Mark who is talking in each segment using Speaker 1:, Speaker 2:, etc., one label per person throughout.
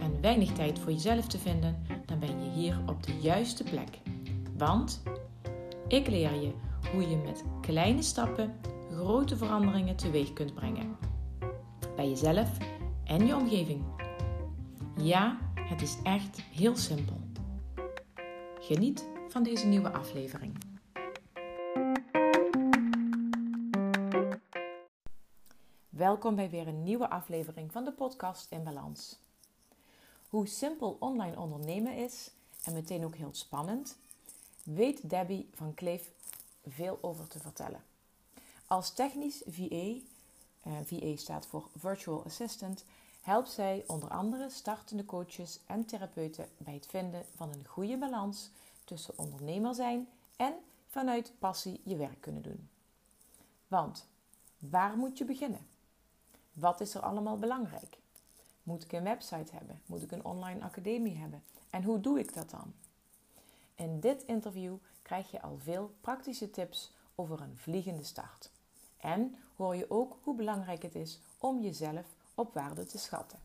Speaker 1: en weinig tijd voor jezelf te vinden, dan ben je hier op de juiste plek. Want ik leer je hoe je met kleine stappen grote veranderingen teweeg kunt brengen. Bij jezelf en je omgeving. Ja, het is echt heel simpel. Geniet van deze nieuwe aflevering. Welkom bij weer een nieuwe aflevering van de podcast In Balans. Hoe simpel online ondernemen is en meteen ook heel spannend, weet Debbie van Kleef veel over te vertellen. Als technisch VA, eh, VA staat voor Virtual Assistant, helpt zij onder andere startende coaches en therapeuten bij het vinden van een goede balans tussen ondernemer zijn en vanuit passie je werk kunnen doen. Want waar moet je beginnen? Wat is er allemaal belangrijk? Moet ik een website hebben? Moet ik een online academie hebben? En hoe doe ik dat dan? In dit interview krijg je al veel praktische tips over een vliegende start. En hoor je ook hoe belangrijk het is om jezelf op waarde te schatten.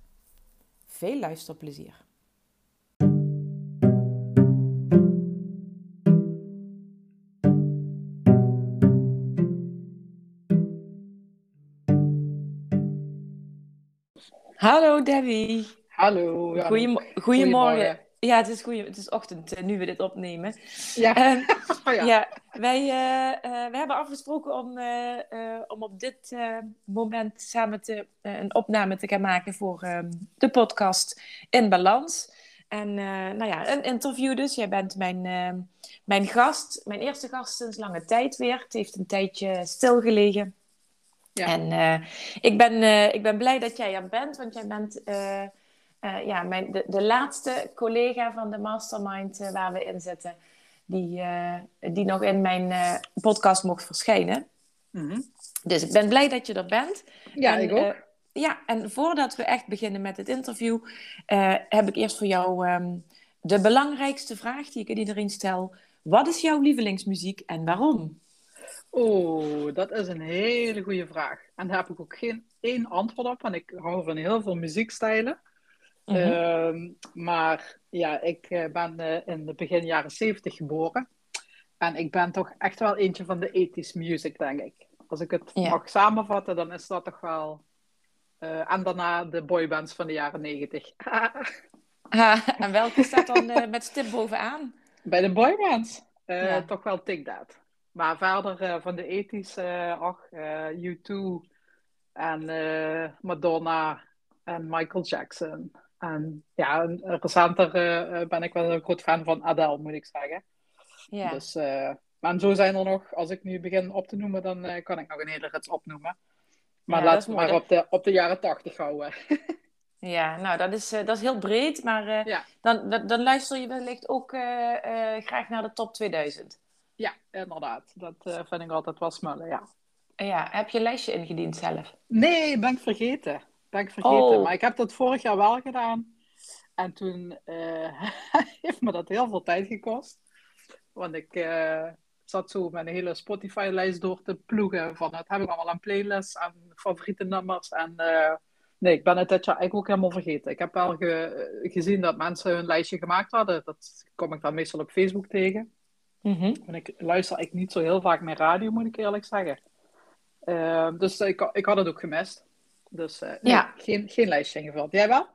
Speaker 1: Veel luisterplezier! Hallo Debbie.
Speaker 2: Hallo. Ja,
Speaker 1: Goedem goedemorgen. Ja, het is, goeie, het is ochtend uh, nu we dit opnemen.
Speaker 2: Ja.
Speaker 1: Uh, oh, ja. ja. wij, uh, we hebben afgesproken om, om op dit moment samen te, een opname te gaan maken voor ehm, de podcast In Balans. En nou ja, een interview dus. Jij bent mijn, mijn gast, mijn eerste gast sinds lange tijd weer. Het heeft een tijdje stilgelegen. Ja. En ik, ben, ik ben blij dat jij er bent, want jij bent uh, ja, mijn, de, de laatste collega van de mastermind waar we in zitten, die, die nog in mijn podcast mocht verschijnen. Mm -hmm. Dus ik ben blij dat je er bent.
Speaker 2: Ja,
Speaker 1: en,
Speaker 2: ik ook.
Speaker 1: ja, en voordat we echt beginnen met het interview, heb ik eerst voor jou um, de belangrijkste vraag die ik aan iedereen stel. Wat is jouw lievelingsmuziek en waarom?
Speaker 2: Oh, dat is een hele goede vraag. En daar heb ik ook geen één antwoord op, want ik hou van heel veel muziekstijlen. Mm -hmm. uh, maar ja, ik ben uh, in de begin jaren 70 geboren. En ik ben toch echt wel eentje van de 80s music, denk ik. Als ik het mag samenvatten, dan is dat toch wel. Uh, en daarna de boybands van de jaren 90.
Speaker 1: ah, en welke staat dan uh, met stip bovenaan?
Speaker 2: Bij de boybands? Ja. Toch wel Take That. Maar verder van de 80s, ach, U2 en Madonna en Michael Jackson. En ja, recenter ben ik wel een groot fan van Adele, moet ik zeggen.
Speaker 1: Ja.
Speaker 2: Dus, maar zo zijn er nog, als ik nu begin op te noemen, dan kan ik nog een hele rits opnoemen. Maar
Speaker 1: ja,
Speaker 2: laat het maar op de, op de jaren tachtig houden.
Speaker 1: ja, nou, dat is, dat is heel breed, maar
Speaker 2: ja.
Speaker 1: dan, dan, dan, luister je wellicht ook graag naar de top 2000.
Speaker 2: Ja, inderdaad. Dat vind ik altijd wel smullen, ja.
Speaker 1: Ja, heb je een lijstje ingediend zelf?
Speaker 2: Nee, ben ik vergeten ben ik vergeten.
Speaker 1: Oh.
Speaker 2: Maar ik heb dat vorig jaar wel gedaan. En toen uh, heeft me dat heel veel tijd gekost. Want ik uh, zat zo met een hele Spotify-lijst door te ploegen. Van het heb ik allemaal aan playlists en favoriete nummers. En nee, ik ben het dit jaar eigenlijk ook helemaal vergeten. Ik heb wel ge gezien dat mensen hun lijstje gemaakt hadden. Dat kom ik dan meestal op Facebook tegen.
Speaker 1: Mm -hmm.
Speaker 2: Want ik luister eigenlijk niet zo heel vaak meer radio, moet ik eerlijk zeggen. dus ik, ik had het ook gemist. Dus uh, nee,
Speaker 1: ja.
Speaker 2: geen, geen lijstje ingevuld. Jij wel?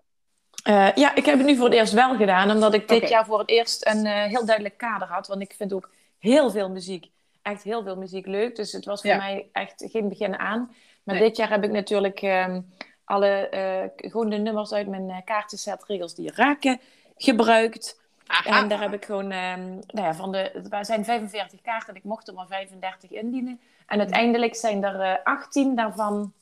Speaker 1: Uh, ja, ik heb het nu voor het eerst wel gedaan, omdat ik dit okay. jaar voor het eerst een uh, heel duidelijk kader had. Want ik vind ook heel veel muziek, echt heel veel muziek leuk. Dus het was voor
Speaker 2: Ja.
Speaker 1: mij echt geen begin aan. Maar
Speaker 2: Nee.
Speaker 1: dit jaar heb ik natuurlijk ehm, alle, eh, gewoon de nummers uit mijn kaartenset Regels die raken gebruikt.
Speaker 2: Aha.
Speaker 1: En daar heb ik gewoon, ehm, nou ja, van de, er zijn 45 kaarten en ik mocht er maar 35 indienen. En uiteindelijk zijn er eh 18 daarvan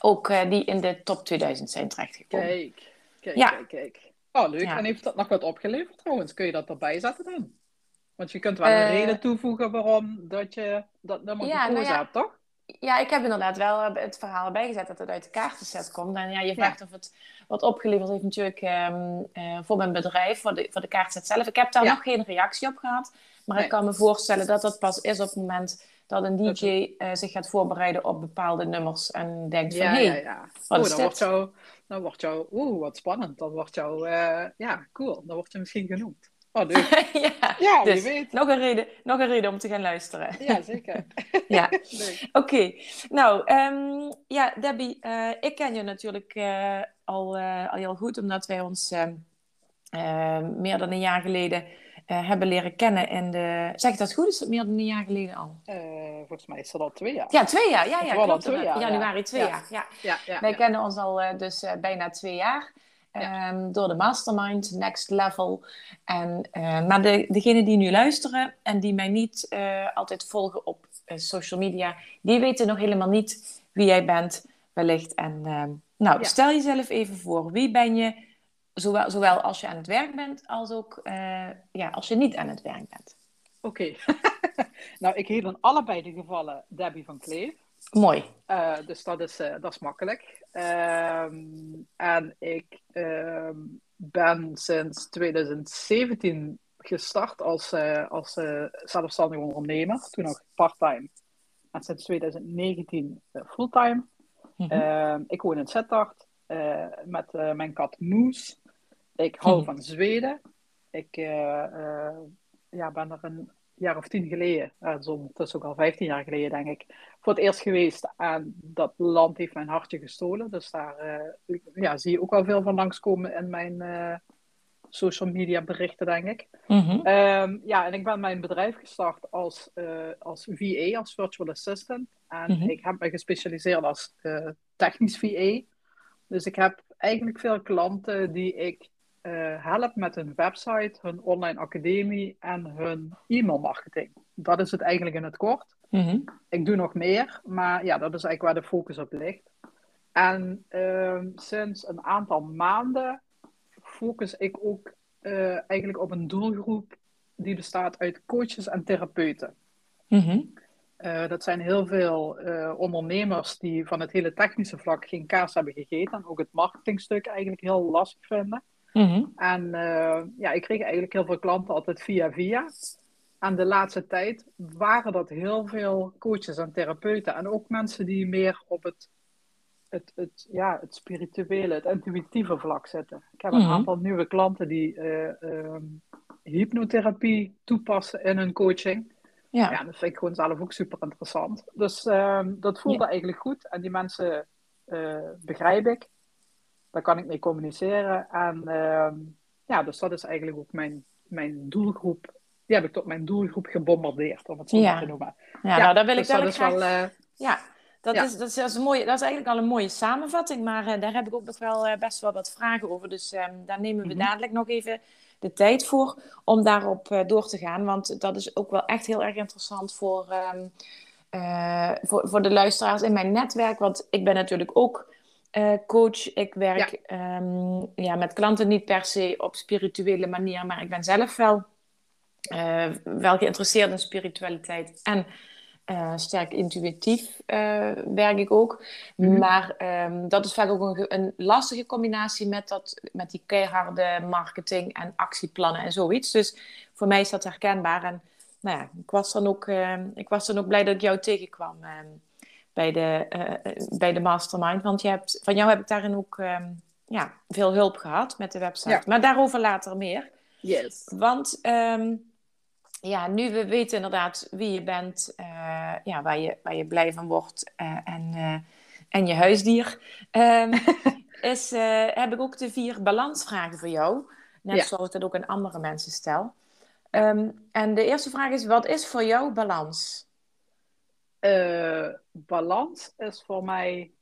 Speaker 1: ook eh, die in de top 2000 zijn terechtgekomen.
Speaker 2: Kijk, kijk,
Speaker 1: Ja.
Speaker 2: kijk, kijk. Oh, leuk.
Speaker 1: Ja.
Speaker 2: En heeft dat nog wat opgeleverd trouwens? Kun je dat erbij zetten dan? Want je kunt wel een
Speaker 1: Eh,
Speaker 2: reden toevoegen waarom dat je dat nummer
Speaker 1: Ja,
Speaker 2: gekozen
Speaker 1: nou
Speaker 2: hebt, toch?
Speaker 1: Ja, ik heb inderdaad wel eh, het verhaal erbij gezet dat het uit de kaartenset komt. En ja, je vraagt of het wat opgeleverd heeft natuurlijk ehm, eh, voor mijn bedrijf, voor de, voor de kaartenset zelf. Ik heb daar
Speaker 2: Ja.
Speaker 1: nog geen reactie op gehad. Maar
Speaker 2: Nee.
Speaker 1: ik kan me voorstellen dat dat pas is op het moment dat een DJ eh, zich gaat voorbereiden op bepaalde nummers. En denkt van,
Speaker 2: Ja,
Speaker 1: hé,
Speaker 2: ja, ja.
Speaker 1: wat
Speaker 2: Oeh,
Speaker 1: is
Speaker 2: dan
Speaker 1: dit?
Speaker 2: wordt jou, dan wordt jou, oeh, wat spannend. Dan wordt jou, eh, ja, cool. Dan wordt je misschien genoemd. Oh, leuk.
Speaker 1: ja,
Speaker 2: Ja,
Speaker 1: dus
Speaker 2: weet.
Speaker 1: nog een, reden, nog een reden om te gaan luisteren.
Speaker 2: Ja, zeker.
Speaker 1: ja. Oké, nou ehm, ja, Debbie, eh, ik ken je natuurlijk eh, al, eh, al heel goed, omdat wij ons ehm, eh, meer dan een jaar geleden hebben leren kennen. In de... Zeg ik dat goed? Is het meer dan een jaar geleden al?
Speaker 2: Volgens mij is dat al twee jaar.
Speaker 1: Ja, twee jaar. Ja, ja
Speaker 2: al
Speaker 1: klopt.
Speaker 2: twee ja.
Speaker 1: Januari twee
Speaker 2: Ja.
Speaker 1: jaar. Ja.
Speaker 2: ja, ja.
Speaker 1: Wij kennen ons al dus bijna twee jaar.
Speaker 2: Ja.
Speaker 1: ehm, door de mastermind, next level. En, eh, maar de, degenen die nu luisteren en die mij niet eh, altijd volgen op eh, social media, die weten nog helemaal niet wie jij bent, wellicht. En ehm, nou,
Speaker 2: Ja.
Speaker 1: stel jezelf even voor. Wie ben je, zowel, zowel als je aan het werk bent, als ook ja, als je niet aan het werk bent?
Speaker 2: Oké. nou, ik heet in allebei de gevallen Debbie van Kleef.
Speaker 1: Mooi.
Speaker 2: Eh, dus dat is, eh, dat is makkelijk. Ehm, en ik ehm, ben sinds 2017 gestart als, eh, als zelfstandig ondernemer. Toen nog part-time. En sinds 2019 eh, fulltime.
Speaker 1: Mhm.
Speaker 2: Ehm, ik woon in Sittard met mijn kat Moes. Ik hou
Speaker 1: Mhm.
Speaker 2: van Zweden. Ik ja, ben er een jaar of tien geleden, dat is ondertussen ook al 15 jaar geleden denk ik, voor het eerst geweest. En dat land heeft mijn hartje gestolen. Dus daar eh, ja, zie je ook al veel van langskomen in mijn eh, social media berichten, denk ik.
Speaker 1: Mhm.
Speaker 2: Ehm, ja, en ik ben mijn bedrijf gestart als, eh, als VA, als virtual assistant. En
Speaker 1: Mhm.
Speaker 2: ik heb me gespecialiseerd als eh, technisch VA. Dus ik heb eigenlijk veel klanten die ik eh, help met hun website, hun online academie en hun e-mailmarketing. Dat is het eigenlijk in het kort.
Speaker 1: Mhm.
Speaker 2: Ik doe nog meer, maar ja, dat is eigenlijk waar de focus op ligt. En ehm, sinds een aantal maanden focus ik ook eh, eigenlijk op een doelgroep die bestaat uit coaches en therapeuten.
Speaker 1: Mhm.
Speaker 2: Eh, dat zijn heel veel ondernemers die van het hele technische vlak geen kaas hebben gegeten en ook het marketingstuk eigenlijk heel lastig vinden.
Speaker 1: Mhm.
Speaker 2: En eh, ja, ik kreeg eigenlijk heel veel klanten altijd via via. En de laatste tijd waren dat heel veel coaches en therapeuten. En ook mensen die meer op het, het, het, ja, het spirituele, het intuïtieve vlak zitten. Ik heb een
Speaker 1: Mhm.
Speaker 2: aantal nieuwe klanten die eh, ehm, hypnotherapie toepassen in hun coaching.
Speaker 1: Ja.
Speaker 2: Ja, dat vind ik gewoon zelf ook super interessant. Dus ehm, dat voelde
Speaker 1: Ja.
Speaker 2: eigenlijk goed. En die mensen eh, begrijp ik. Daar kan ik mee communiceren. En ehm, ja, dus dat is eigenlijk ook mijn, mijn doelgroep. Die heb ik tot mijn doelgroep gebombardeerd, om het zo
Speaker 1: Ja.
Speaker 2: te noemen.
Speaker 1: Ja, nou, daar wil ik
Speaker 2: dus dat is
Speaker 1: graag...
Speaker 2: wel... eh,
Speaker 1: Ja, dat,
Speaker 2: Ja.
Speaker 1: Is, dat, is, dat, is mooie, dat is eigenlijk al een mooie samenvatting, maar eh, daar heb ik ook nog wel eh, best wel wat vragen over. Dus ehm, daar nemen we
Speaker 2: Mhm.
Speaker 1: dadelijk nog even de tijd voor om daarop door te gaan. Want dat is ook wel echt heel erg interessant voor, ehm, eh, voor, voor de luisteraars in mijn netwerk. Want ik ben natuurlijk ook eh, coach. Ik werk ehm, ja, met klanten niet per se op spirituele manier, maar ik ben zelf wel, eh, wel geïnteresseerd in spiritualiteit. En eh, sterk intuïtief werk ik ook.
Speaker 2: Mhm.
Speaker 1: Maar ehm, dat is vaak ook een, ge- een lastige combinatie met, dat, met die keiharde marketing en actieplannen en zoiets. Dus voor mij is dat herkenbaar. En nou ja, ik was dan ook, ehm, ik was dan ook blij dat ik jou tegenkwam bij, de, eh, eh, bij de mastermind. Want je hebt, van jou heb ik daarin ook ehm, ja, veel hulp gehad met de website.
Speaker 2: Ja.
Speaker 1: Maar daarover later meer.
Speaker 2: yes.
Speaker 1: Want ehm, ja, nu we weten inderdaad wie je bent, eh, ja, waar, je, waar je blij van wordt en, en je huisdier, ehm, is, heb ik ook de vier balansvragen voor jou. Net
Speaker 2: Ja.
Speaker 1: zoals ik dat ook aan andere mensen stel. En de eerste vraag is, wat is voor jou balans?
Speaker 2: Eh, balans is voor mij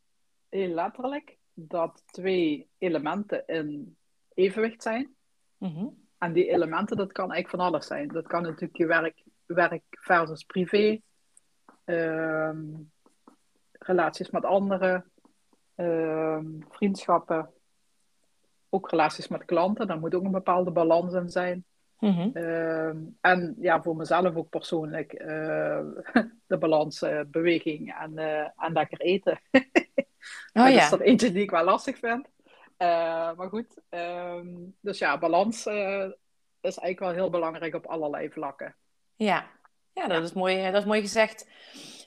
Speaker 2: heel letterlijk dat twee elementen in evenwicht zijn.
Speaker 1: Mhm.
Speaker 2: En die elementen, dat kan eigenlijk van alles zijn. Dat kan natuurlijk je werk, werk versus privé, ehm, relaties met anderen, ehm, vriendschappen, ook relaties met klanten, daar moet ook een bepaalde balans in zijn.
Speaker 1: Mhm.
Speaker 2: Ehm, en ja, voor mezelf ook persoonlijk uh, de balans uh, beweging en, uh, en lekker eten.
Speaker 1: Oh,
Speaker 2: dat
Speaker 1: ja.
Speaker 2: is dat eentje die ik wel lastig vind. maar goed, ehm, dus ja, balans is eigenlijk wel heel belangrijk op allerlei vlakken.
Speaker 1: Ja, ja dat, Is mooi, dat is mooi gezegd.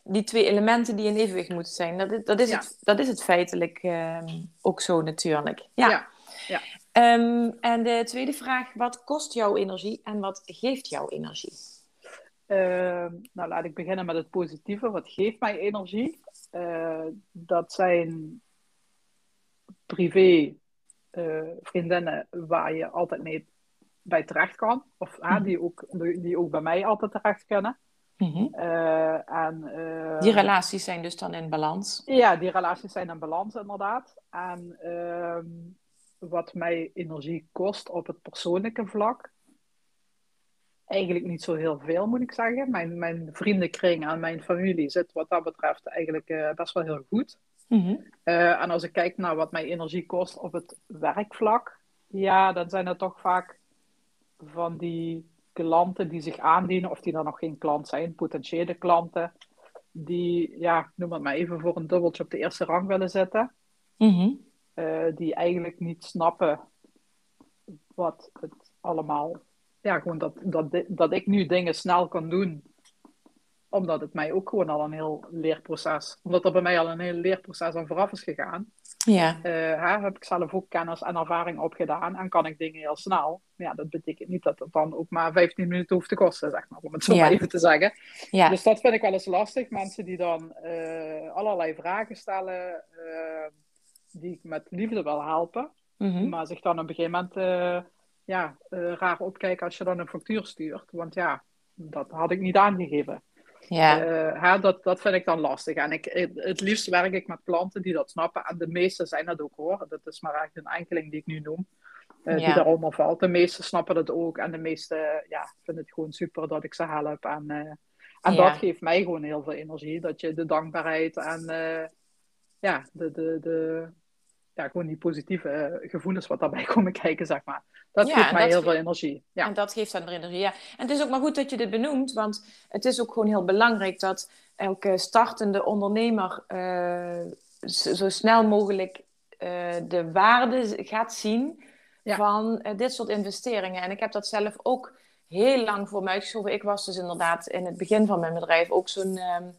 Speaker 1: Die twee elementen die in evenwicht moeten zijn, dat is, dat is,
Speaker 2: Ja.
Speaker 1: het, dat is het feitelijk ehm, ook zo natuurlijk. Ja.
Speaker 2: Ja,
Speaker 1: Ehm, en de tweede vraag, wat kost jouw energie en wat geeft jouw energie?
Speaker 2: Ehm, nou, laat ik beginnen met het positieve. Wat geeft mij energie? Eh, dat zijn privé eh, vriendinnen waar je altijd mee bij terecht kan. Of
Speaker 1: Mhm.
Speaker 2: die, ook, die ook bij mij altijd terecht kunnen. En, eh,
Speaker 1: Die relaties zijn dus dan in balans.
Speaker 2: Ja, die relaties zijn in balans inderdaad. En ehm, wat mij energie kost op het persoonlijke vlak, eigenlijk niet zo heel veel moet ik zeggen. Mijn, mijn vriendenkring en mijn familie zit wat dat betreft eigenlijk eh, best wel heel goed.
Speaker 1: Mhm.
Speaker 2: Eh, en als ik kijk naar wat mij energie kost op het werkvlak, ja, dan zijn het toch vaak van die klanten die zich aandienen, of die dan nog geen klant zijn, potentiële klanten, die, ja, noem het maar even, voor een dubbeltje op de eerste rang willen zetten.
Speaker 1: Mhm.
Speaker 2: Eh, die eigenlijk niet snappen wat het allemaal, ja, gewoon dat, dat, dat ik nu dingen snel kan doen, omdat het mij ook gewoon al een heel leerproces, omdat er bij mij al een heel leerproces aan vooraf is gegaan.
Speaker 1: Ja.
Speaker 2: Hè, heb ik zelf ook kennis en ervaring opgedaan en kan ik dingen heel snel. Ja, dat betekent niet dat het dan ook maar 15 minuten hoeft te kosten, zeg maar, om het zo
Speaker 1: Ja.
Speaker 2: maar even te zeggen.
Speaker 1: Ja.
Speaker 2: Dus dat vind ik wel eens lastig. Mensen die dan eh, allerlei vragen stellen, eh, die ik met liefde wil helpen,
Speaker 1: Mhm.
Speaker 2: maar zich dan op een gegeven moment eh, ja, eh, raar opkijken als je dan een factuur stuurt. Want ja, dat had ik niet aangegeven.
Speaker 1: ja.
Speaker 2: Eh, dat, dat vind ik dan lastig. En ik, het liefst werk ik met klanten die dat snappen. En de meeste zijn dat ook hoor. Dat is maar echt een enkeling die ik nu noem.
Speaker 1: Ja.
Speaker 2: Die daaronder valt. De meeste snappen dat ook. En de meeste ja, vinden het gewoon super dat ik ze help. En, en
Speaker 1: Ja.
Speaker 2: dat geeft mij gewoon heel veel energie. Dat je de dankbaarheid en ja, de, de, de, ja, gewoon die positieve eh, gevoelens wat daarbij komen kijken, zeg maar. Dat
Speaker 1: Ja,
Speaker 2: geeft mij
Speaker 1: dat
Speaker 2: heel veel energie. Ja.
Speaker 1: En dat geeft dan weer energie. Ja. En het is ook maar goed dat je dit benoemt, want het is ook gewoon heel belangrijk dat elke startende ondernemer eh, zo, snel mogelijk eh, de waarde gaat zien
Speaker 2: Ja.
Speaker 1: van dit soort investeringen. En ik heb dat zelf ook heel lang voor me uitgeschoven. Ik was dus inderdaad in het begin van mijn bedrijf ook zo'n ehm, eh,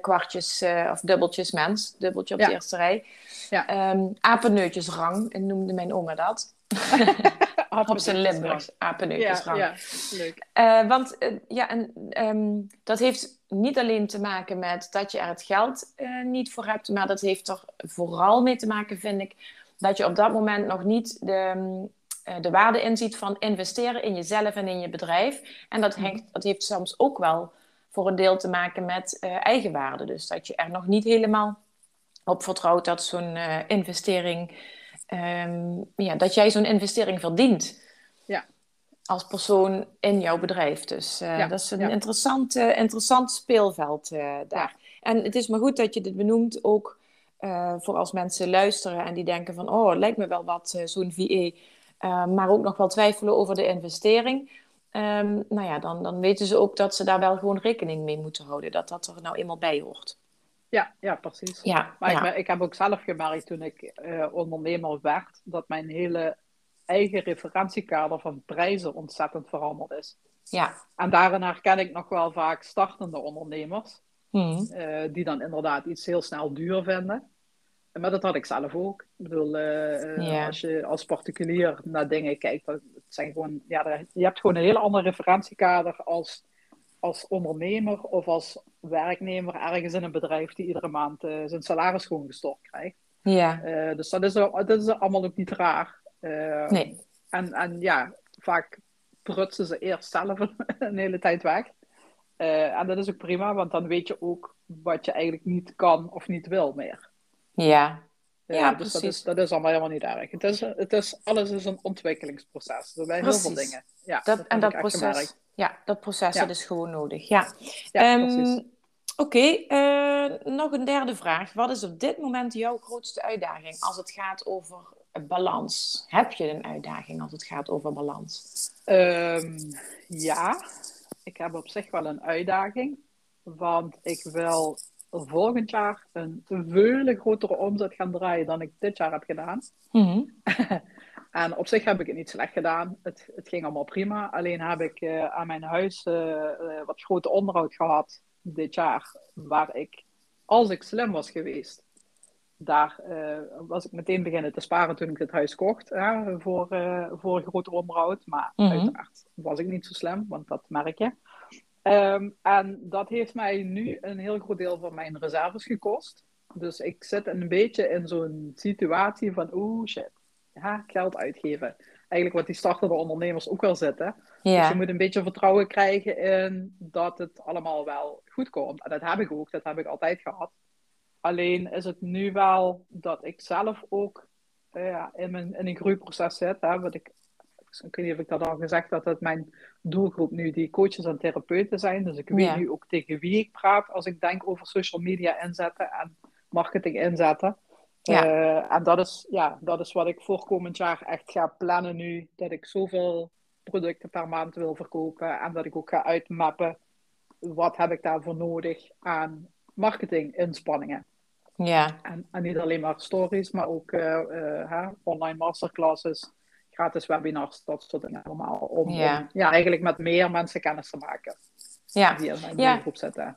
Speaker 1: kwartjes eh, of dubbeltjes mens, dubbeltje op
Speaker 2: Ja.
Speaker 1: de eerste rij.
Speaker 2: Ja.
Speaker 1: Ehm, apenneutjesrang noemde mijn oma dat. Op zijn Limburgs,
Speaker 2: Ja,
Speaker 1: apenneutjesrang.
Speaker 2: ja, leuk.
Speaker 1: Eh, want eh, ja, en, ehm, dat heeft niet alleen te maken met dat je er het geld eh, niet voor hebt, maar dat heeft er vooral mee te maken, vind ik, dat je op dat moment nog niet de, mm, eh, de waarde inziet van investeren in jezelf en in je bedrijf. En dat, hangt, dat heeft soms ook wel voor een deel te maken met eh, eigenwaarde. Dus dat je er nog niet helemaal op vertrouwt dat zo'n eh, investering, ehm, ja, dat jij zo'n investering verdient
Speaker 2: Ja.
Speaker 1: als persoon in jouw bedrijf. Dus eh,
Speaker 2: Ja,
Speaker 1: dat is een
Speaker 2: ja.
Speaker 1: interessant, interessant speelveld daar. En het is maar goed dat je dit benoemt, ook voor als mensen luisteren en die denken van, oh, lijkt me wel wat, zo'n VE, maar ook nog wel twijfelen over de investering. Ehm, nou ja, dan, dan weten ze ook dat ze daar wel gewoon rekening mee moeten houden, dat dat er nou eenmaal bij hoort.
Speaker 2: Ja, ja, precies.
Speaker 1: Ja,
Speaker 2: Maar
Speaker 1: ja.
Speaker 2: ik, ik heb ook zelf gemerkt toen ik eh, ondernemer werd, dat mijn hele eigen referentiekader van prijzen ontzettend veranderd is.
Speaker 1: ja.
Speaker 2: En daarin herken ik nog wel vaak startende ondernemers,
Speaker 1: Hm.
Speaker 2: eh, die dan inderdaad iets heel snel duur vinden. Maar dat had ik zelf ook. Ik bedoel, eh, eh,
Speaker 1: Ja.
Speaker 2: als je als particulier naar dingen kijkt, dat het zijn gewoon, ja, je hebt gewoon een hele andere referentiekader als, als ondernemer of als werknemer ergens in een bedrijf die iedere maand eh, zijn salaris gewoon gestort krijgt.
Speaker 1: ja.
Speaker 2: Dus dat is, dat is allemaal ook niet raar.
Speaker 1: Nee.
Speaker 2: en, en ja, vaak prutsen ze eerst zelf een, hele tijd weg. En dat is ook prima, want dan weet je ook wat je eigenlijk niet kan of niet wil meer.
Speaker 1: Ja. Ja,
Speaker 2: dus dat
Speaker 1: precies.
Speaker 2: is, dat is allemaal helemaal niet erg. Het is, het is, alles is een ontwikkelingsproces. Er zijn heel veel
Speaker 1: Precies.
Speaker 2: dingen. Ja,
Speaker 1: Dat, en dat proces, ja, dat proces
Speaker 2: Ja.
Speaker 1: dat is gewoon nodig. Ja.
Speaker 2: Ja,
Speaker 1: Ehm,
Speaker 2: precies.
Speaker 1: Oké, eh, nog een derde vraag. Wat is op dit moment jouw grootste uitdaging als het gaat over balans? Heb je een uitdaging als het gaat over balans?
Speaker 2: Ehm, ja, ik heb op zich wel een uitdaging. Want ik wil volgend jaar een veel grotere omzet gaan draaien dan ik dit jaar heb gedaan.
Speaker 1: Mhm.
Speaker 2: en op zich heb ik het niet slecht gedaan. Het, het ging allemaal prima. Alleen heb ik uh, aan mijn huis uh, wat grote onderhoud gehad dit jaar. Waar ik, als ik slim was geweest, daar was ik meteen beginnen te sparen toen ik het huis kocht. voor, voor grote onderhoud. Maar mm uiteraard was ik niet zo slim, want dat merk je. Um, en dat heeft mij nu een heel groot deel van mijn reserves gekost. Dus ik zit een beetje in zo'n situatie van, oeh shit, ja, geld uitgeven. Eigenlijk wat die startende ondernemers ook wel zitten. Ja. Dus je moet een beetje vertrouwen krijgen in dat het allemaal wel goed komt. En dat heb ik ook, dat heb ik altijd gehad. Alleen is het nu wel dat ik zelf ook uh, in, mijn, in een groeiproces zit. Hè, wat ik ik weet niet of ik dat al gezegd had, dat mijn doelgroep nu die coaches en therapeuten zijn. Dus ik weet nu ook tegen wie ik praat als ik denk over social media inzetten en marketing inzetten. Ja. Uh, en dat is, ja, dat is wat ik voor komend jaar echt ga plannen nu. Dat ik zoveel producten per maand wil verkopen. En dat ik ook ga uitmappen wat heb ik daarvoor nodig aan marketing inspanningen.
Speaker 1: Ja.
Speaker 2: En, en niet alleen maar stories, maar ook uh, uh, online masterclasses gratis webinars, dat soort dingen allemaal. Om ja. ja, eigenlijk met meer mensen kennis te maken.
Speaker 1: Ja.
Speaker 2: Die in mijn ja. groep zitten.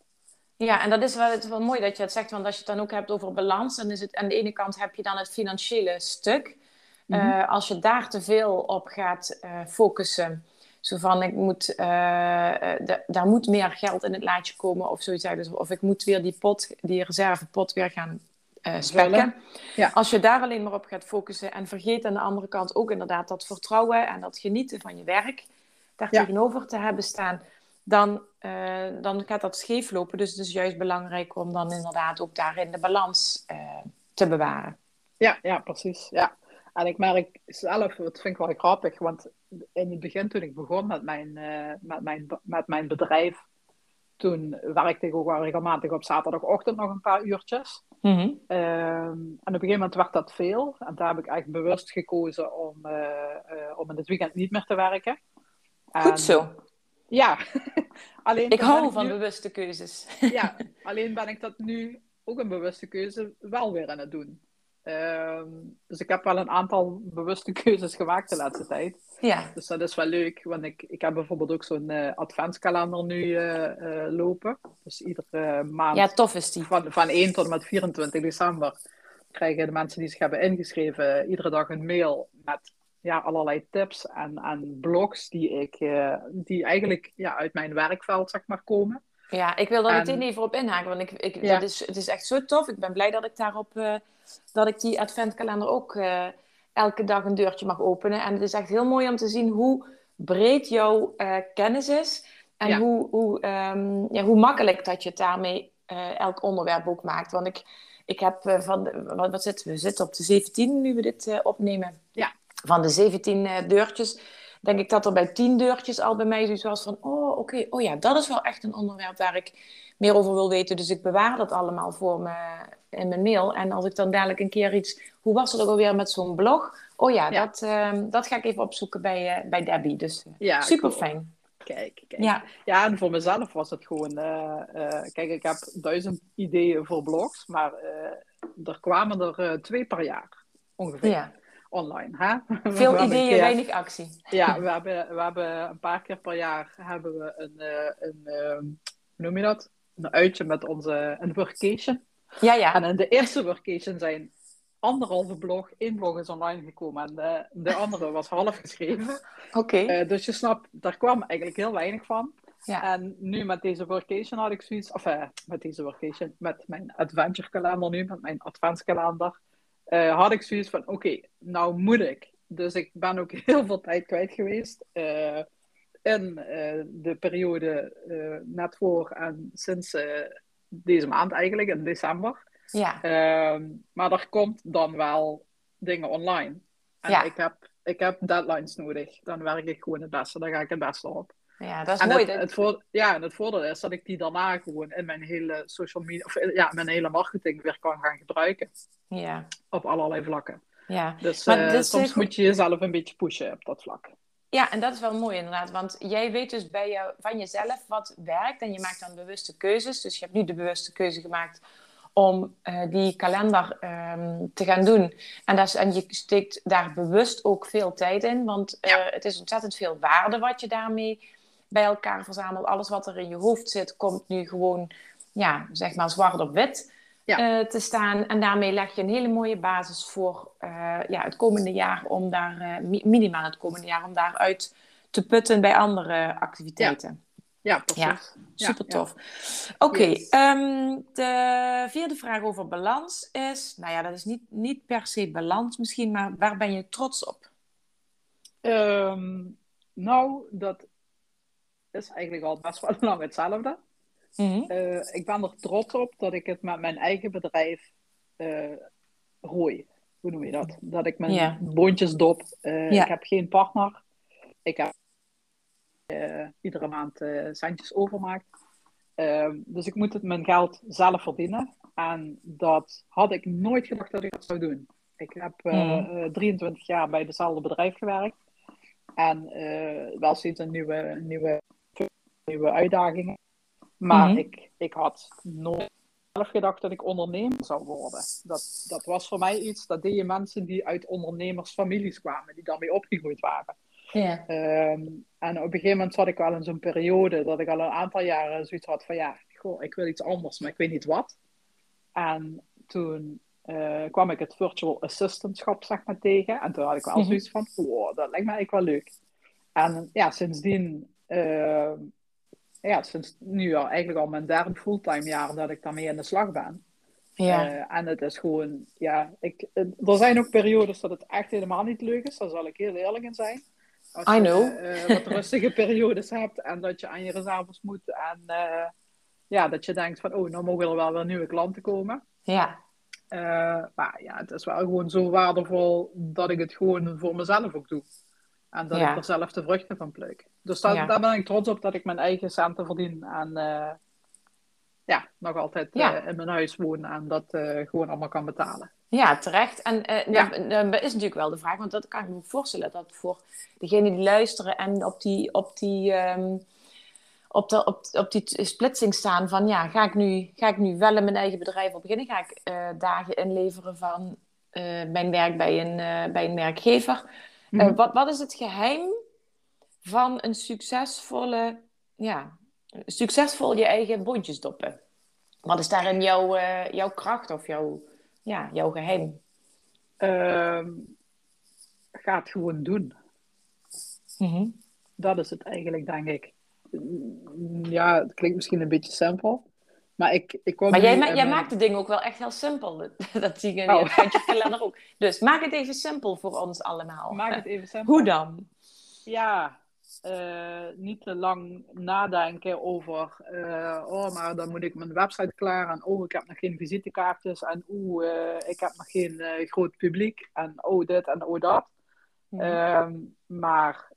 Speaker 1: Ja, en dat is wel, het wel mooi dat je het zegt, want als je het dan ook hebt over balans, dan is het aan de ene kant heb je dan het financiële stuk. Mm -hmm. als je daar te veel op gaat uh, focussen, zo van ik moet, uh, daar moet meer geld in het laadje komen of zoiets, dus, of ik moet weer die pot, die reservepot weer gaan uh, spekken. Ja. Als je daar alleen maar op gaat focussen en vergeet aan de andere kant ook inderdaad dat vertrouwen en dat genieten van je werk daar tegenover te hebben staan, dan, uh, dan gaat dat scheef lopen. Dus het is juist belangrijk om dan inderdaad ook daarin de balans uh, te bewaren.
Speaker 2: Ja, ja, precies. Ja. En ik merk zelf, dat vind ik wel grappig, want in het begin toen ik begon met mijn, met mijn, met mijn bedrijf, toen werkte ik ook wel regelmatig op zaterdagochtend nog een paar uurtjes. Mm -hmm. en op een gegeven moment werd dat veel. En daar heb ik eigenlijk bewust gekozen om, uh, uh, om in het weekend niet meer te werken.
Speaker 1: En, Goed zo.
Speaker 2: Ja.
Speaker 1: alleen ik hou van bewuste keuzes.
Speaker 2: ja, alleen ben ik dat nu ook een bewuste keuze wel weer aan het doen. Um, dus ik heb wel een aantal bewuste keuzes gemaakt de laatste tijd.
Speaker 1: Ja.
Speaker 2: Dus dat is wel leuk, want ik, ik heb bijvoorbeeld ook zo'n uh, adventskalender nu uh, uh, lopen. Dus iedere maand.
Speaker 1: Ja, tof is die.
Speaker 2: Van, van 1 tot en met 24 december krijgen de mensen die zich hebben ingeschreven iedere dag een mail met ja, allerlei tips en, en blogs die, ik, die eigenlijk ja, uit mijn werkveld zeg maar, komen.
Speaker 1: Ja, ik wil daar meteen even op inhaken, want ik, ik, ja. dat is, het is echt zo tof. Ik ben blij dat ik daarop, dat ik die adventkalender ook elke dag een deurtje mag openen. En het is echt heel mooi om te zien hoe breed jouw uh, kennis is. En ja. hoe, hoe, um, ja, hoe makkelijk dat je het daarmee elk onderwerp ook maakt. Want ik, ik heb van, de, wat, wat zitten we? We zitten op de 17 nu we dit opnemen.
Speaker 2: Ja.
Speaker 1: Van de 17 deurtjes denk ik dat er bij tien deurtjes al bij mij zoiets was van, oh oké, oh ja, dat is wel echt een onderwerp waar ik meer over wil weten. Dus ik bewaar dat allemaal voor me in mijn mail. En als ik dan dadelijk een keer iets, hoe was het ook alweer met zo'n blog? Oh ja, ja. Dat, uh, dat ga ik even opzoeken bij, uh, bij Debbie. Dus uh, ja, super cool. fijn.
Speaker 2: Kijk, kijk. Ja. ja, en voor mezelf was het gewoon, kijk, ik heb duizend ideeën voor blogs, maar er kwamen er twee per jaar ongeveer. Ja online. Hè?
Speaker 1: Veel ideeën, keer, weinig actie.
Speaker 2: Ja, we hebben, we hebben een paar keer per jaar hebben we een, uh, een uh, hoe noem je dat? Een uitje met onze een workation.
Speaker 1: Ja, ja.
Speaker 2: En in de eerste workation zijn anderhalve blog, één blog is online gekomen en de, de andere was half geschreven.
Speaker 1: Oké. Okay.
Speaker 2: Uh, dus je snapt, daar kwam eigenlijk heel weinig van. Ja. En nu met deze workation had ik zoiets, of uh, met deze workation, met mijn adventure kalender nu, met mijn adventskalender, uh, had ik zoiets van, oké, nou moet ik. Dus ik ben ook heel veel tijd kwijt geweest. In uh, de periode net voor en sinds deze maand eigenlijk, in december.
Speaker 1: Ja.
Speaker 2: Ehm, maar er komt dan wel dingen online. En ja. ik, heb, ik heb deadlines nodig. Dan werk ik gewoon het beste. Dan ga ik het beste op.
Speaker 1: Ja, dat is mooi.
Speaker 2: Het, het voor, ja, en het voordeel is dat ik die daarna gewoon in mijn hele social media, of ja, mijn hele marketing weer kan gaan gebruiken.
Speaker 1: Ja.
Speaker 2: Op allerlei vlakken. Ja. Dus, uh, soms moet je jezelf een beetje pushen op dat vlak.
Speaker 1: Ja, en dat is wel mooi inderdaad. Want jij weet dus bij jou, van jezelf wat werkt en je maakt dan bewuste keuzes. Dus je hebt nu de bewuste keuze gemaakt om uh, die kalender um, te gaan doen. En, dat is, en je steekt daar bewust ook veel tijd in, want uh, ja. het is ontzettend veel waarde wat je daarmee bij elkaar verzamelt. Alles wat er in je hoofd zit, komt nu gewoon, ja, zeg maar zwart op wit ja. uh, te staan. En daarmee leg je een hele mooie basis voor ja, het komende jaar, om daar, minimaal het komende jaar, om daaruit te putten bij andere activiteiten.
Speaker 2: Ja, precies. Ja,
Speaker 1: super tof. Oké, ehm, de vierde vraag over balans is, nou ja, dat is niet, niet per se balans misschien, maar waar ben je trots op?
Speaker 2: Um, nou, dat is eigenlijk al best wel lang hetzelfde. Mm ik ben er trots op dat ik het met mijn eigen bedrijf uh, rooi. Hoe noem je dat? Dat ik mijn yeah. boontjes dop. Uh, Ik heb geen partner. Ik heb iedere maand centjes overmaakt. Uh, dus ik moet het mijn geld zelf verdienen. En dat had ik nooit gedacht dat ik dat zou doen. Ik heb mm. 23 jaar bij dezelfde bedrijf gewerkt. En wel steeds een nieuwe, nieuwe, nieuwe uitdagingen. Maar mm. ik, ik had nooit zelf gedacht dat ik ondernemer zou worden. Dat, dat was voor mij iets, dat deden mensen die uit ondernemersfamilies kwamen, die daarmee opgegroeid waren. Ja. Ehm, en op een gegeven moment zat ik wel in zo'n periode dat ik al een aantal jaren zoiets had van ja, goh, ik wil iets anders, maar ik weet niet wat. En toen uh, kwam ik het virtual assistantschap zeg maar tegen. En toen had ik wel mhm. zoiets van, wow, dat lijkt me eigenlijk wel leuk. En ja, sindsdien, uh, ja, sinds nu al eigenlijk al mijn derde fulltime jaar dat ik daarmee aan de slag ben. Ja. Uh, en het is gewoon, ja, ik, er zijn ook periodes dat het echt helemaal niet leuk is, daar zal ik heel eerlijk in zijn. Als I know. je uh, wat rustige periodes hebt en dat je aan je reserves moet. En uh, ja, dat je denkt van, oh, nou mogen er wel weer nieuwe klanten komen. Ja. Maar ja, het is wel gewoon zo waardevol dat ik het gewoon voor mezelf ook doe. En dat ik er zelf de vruchten van pluk. Dus dat, ja. daar ben ik trots op dat ik mijn eigen centen verdien. En ja, nog altijd ja. in mijn huis woon en dat gewoon allemaal kan betalen.
Speaker 1: Ja, terecht. En ja. dan is natuurlijk wel de vraag, want dat kan ik me voorstellen, dat voor degenen die luisteren en op die, op die, um, op de, op, op die splitsing staan van, ja, ga ik nu, ga ik nu wel in mijn eigen bedrijf op beginnen? Ga ik dagen inleveren van mijn werk bij een, bij een werkgever? Mm wat, wat is het geheim van een succesvolle, ja, succesvol je eigen bondjes doppen? Wat is daarin jouw, jouw kracht of jouw ja, jouw geheim?
Speaker 2: Uh, ga het gewoon doen.
Speaker 1: Mm
Speaker 2: Dat is het eigenlijk, denk ik. Ja, het klinkt misschien een beetje simpel. Maar, ik, ik kom
Speaker 1: maar jij, ma jij maakt de dingen ook wel echt heel simpel. Dat zie je oh. je ook. Dus maak het even simpel voor ons allemaal.
Speaker 2: Maak het even simpel.
Speaker 1: Hoe dan?
Speaker 2: Ja, uh, niet te lang nadenken over, uh, oh, maar dan moet ik mijn website klaar en oh, ik heb nog geen visitekaartjes en uh, ik heb nog geen groot publiek en oh, dit en oh, dat. Ehm, maar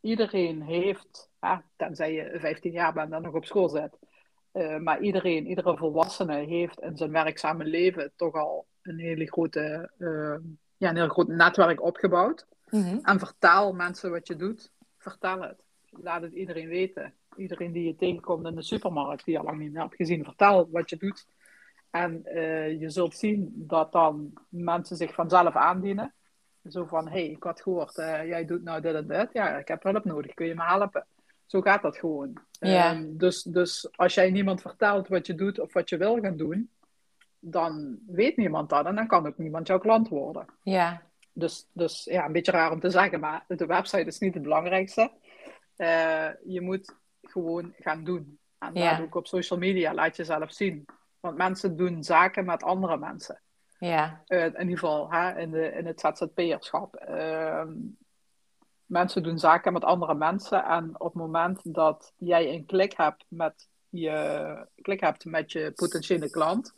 Speaker 2: iedereen heeft, tenzij je 15 jaar bent en nog op school zit, maar iedereen, iedere volwassene heeft in zijn werkzame leven toch al een hele grote, ja, een heel groot netwerk opgebouwd. Mm En vertaal mensen wat je doet vertel het. Laat het iedereen weten. Iedereen die je tegenkomt in de supermarkt, die je al lang niet meer hebt gezien, vertel wat je doet. En uh, je zult zien dat dan mensen zich vanzelf aandienen. Zo van, hé, hey, ik had gehoord, uh, jij doet nou dit en dit. Ja, ik heb hulp nodig, kun je me helpen? Zo gaat dat gewoon. Ja. Um, dus, dus als jij niemand vertelt wat je doet of wat je wil gaan doen, dan weet niemand dat en dan kan ook niemand jouw klant worden.
Speaker 1: Ja.
Speaker 2: Dus, dus ja, een beetje raar om te zeggen, maar de website is niet het belangrijkste. Uh, je moet gewoon gaan doen. En ja. dat ik op social media, laat jezelf zien. Want mensen doen zaken met andere mensen.
Speaker 1: Ja.
Speaker 2: Uh, in ieder geval hè, in, de, in het ZZP'erschap. Uh, mensen doen zaken met andere mensen. En op het moment dat jij een klik hebt met je, klik hebt met je potentiële klant,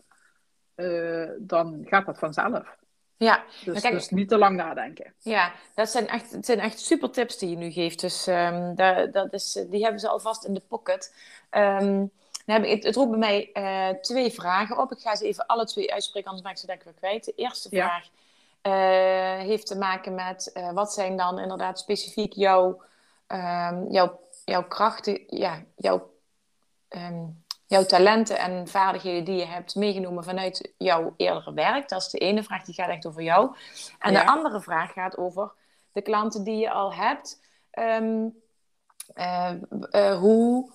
Speaker 2: uh, dan gaat dat vanzelf.
Speaker 1: Ja,
Speaker 2: dus, kijk, dus, niet te lang nadenken.
Speaker 1: Ja, dat zijn echt, het zijn echt super tips die je nu geeft. Dus um, dat, dat is, die hebben ze alvast in de pocket. Um, heb ik, het, het roept bij mij uh, twee vragen op. Ik ga ze even alle twee uitspreken, anders maak ik ze denk ik weer kwijt. De eerste vraag uh, heeft te maken met uh, wat zijn dan inderdaad specifiek jouw, um, jouw, jouw krachten, ja, jouw, um, jouw talenten en vaardigheden die je hebt meegenomen vanuit jouw eerdere werk. Dat is de ene vraag, die gaat echt over jou. En de andere vraag gaat over de klanten die je al hebt. Um, uh, uh, hoe,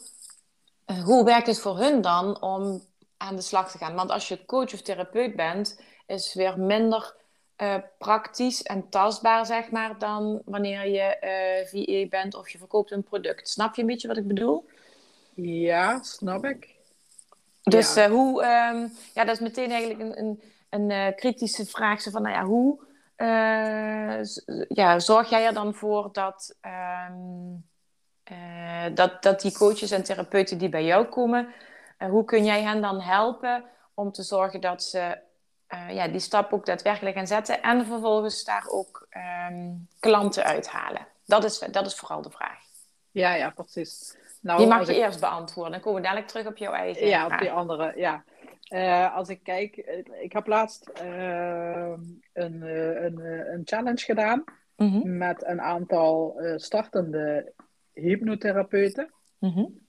Speaker 1: hoe werkt het voor hun dan om aan de slag te gaan? Want als je coach of therapeut bent, is weer minder uh, praktisch en tastbaar, zeg maar, dan wanneer je uh, VA bent of je verkoopt een product. Snap je een beetje wat ik bedoel?
Speaker 2: Ja, snap ik.
Speaker 1: Dus ja. Uh, hoe, um, ja, dat is meteen eigenlijk een, een, een kritische vraag. Zo van, nou ja, hoe ja, zorg jij er dan voor dat, um, dat, dat die coaches en therapeuten die bij jou komen, hoe kun jij hen dan helpen om te zorgen dat ze uh, ja, die stap ook daadwerkelijk gaan zetten en vervolgens daar ook um, klanten uithalen? Dat is, dat is vooral de vraag.
Speaker 2: Ja, ja, precies.
Speaker 1: Nou, die mag je ik... eerst beantwoorden. Dan komen we dadelijk terug op jouw eigen
Speaker 2: Ja,
Speaker 1: vraag.
Speaker 2: op die andere, ja. Uh, als ik kijk, ik heb laatst uh, een, een, een challenge gedaan mm -hmm. met een aantal startende hypnotherapeuten. Mm -hmm.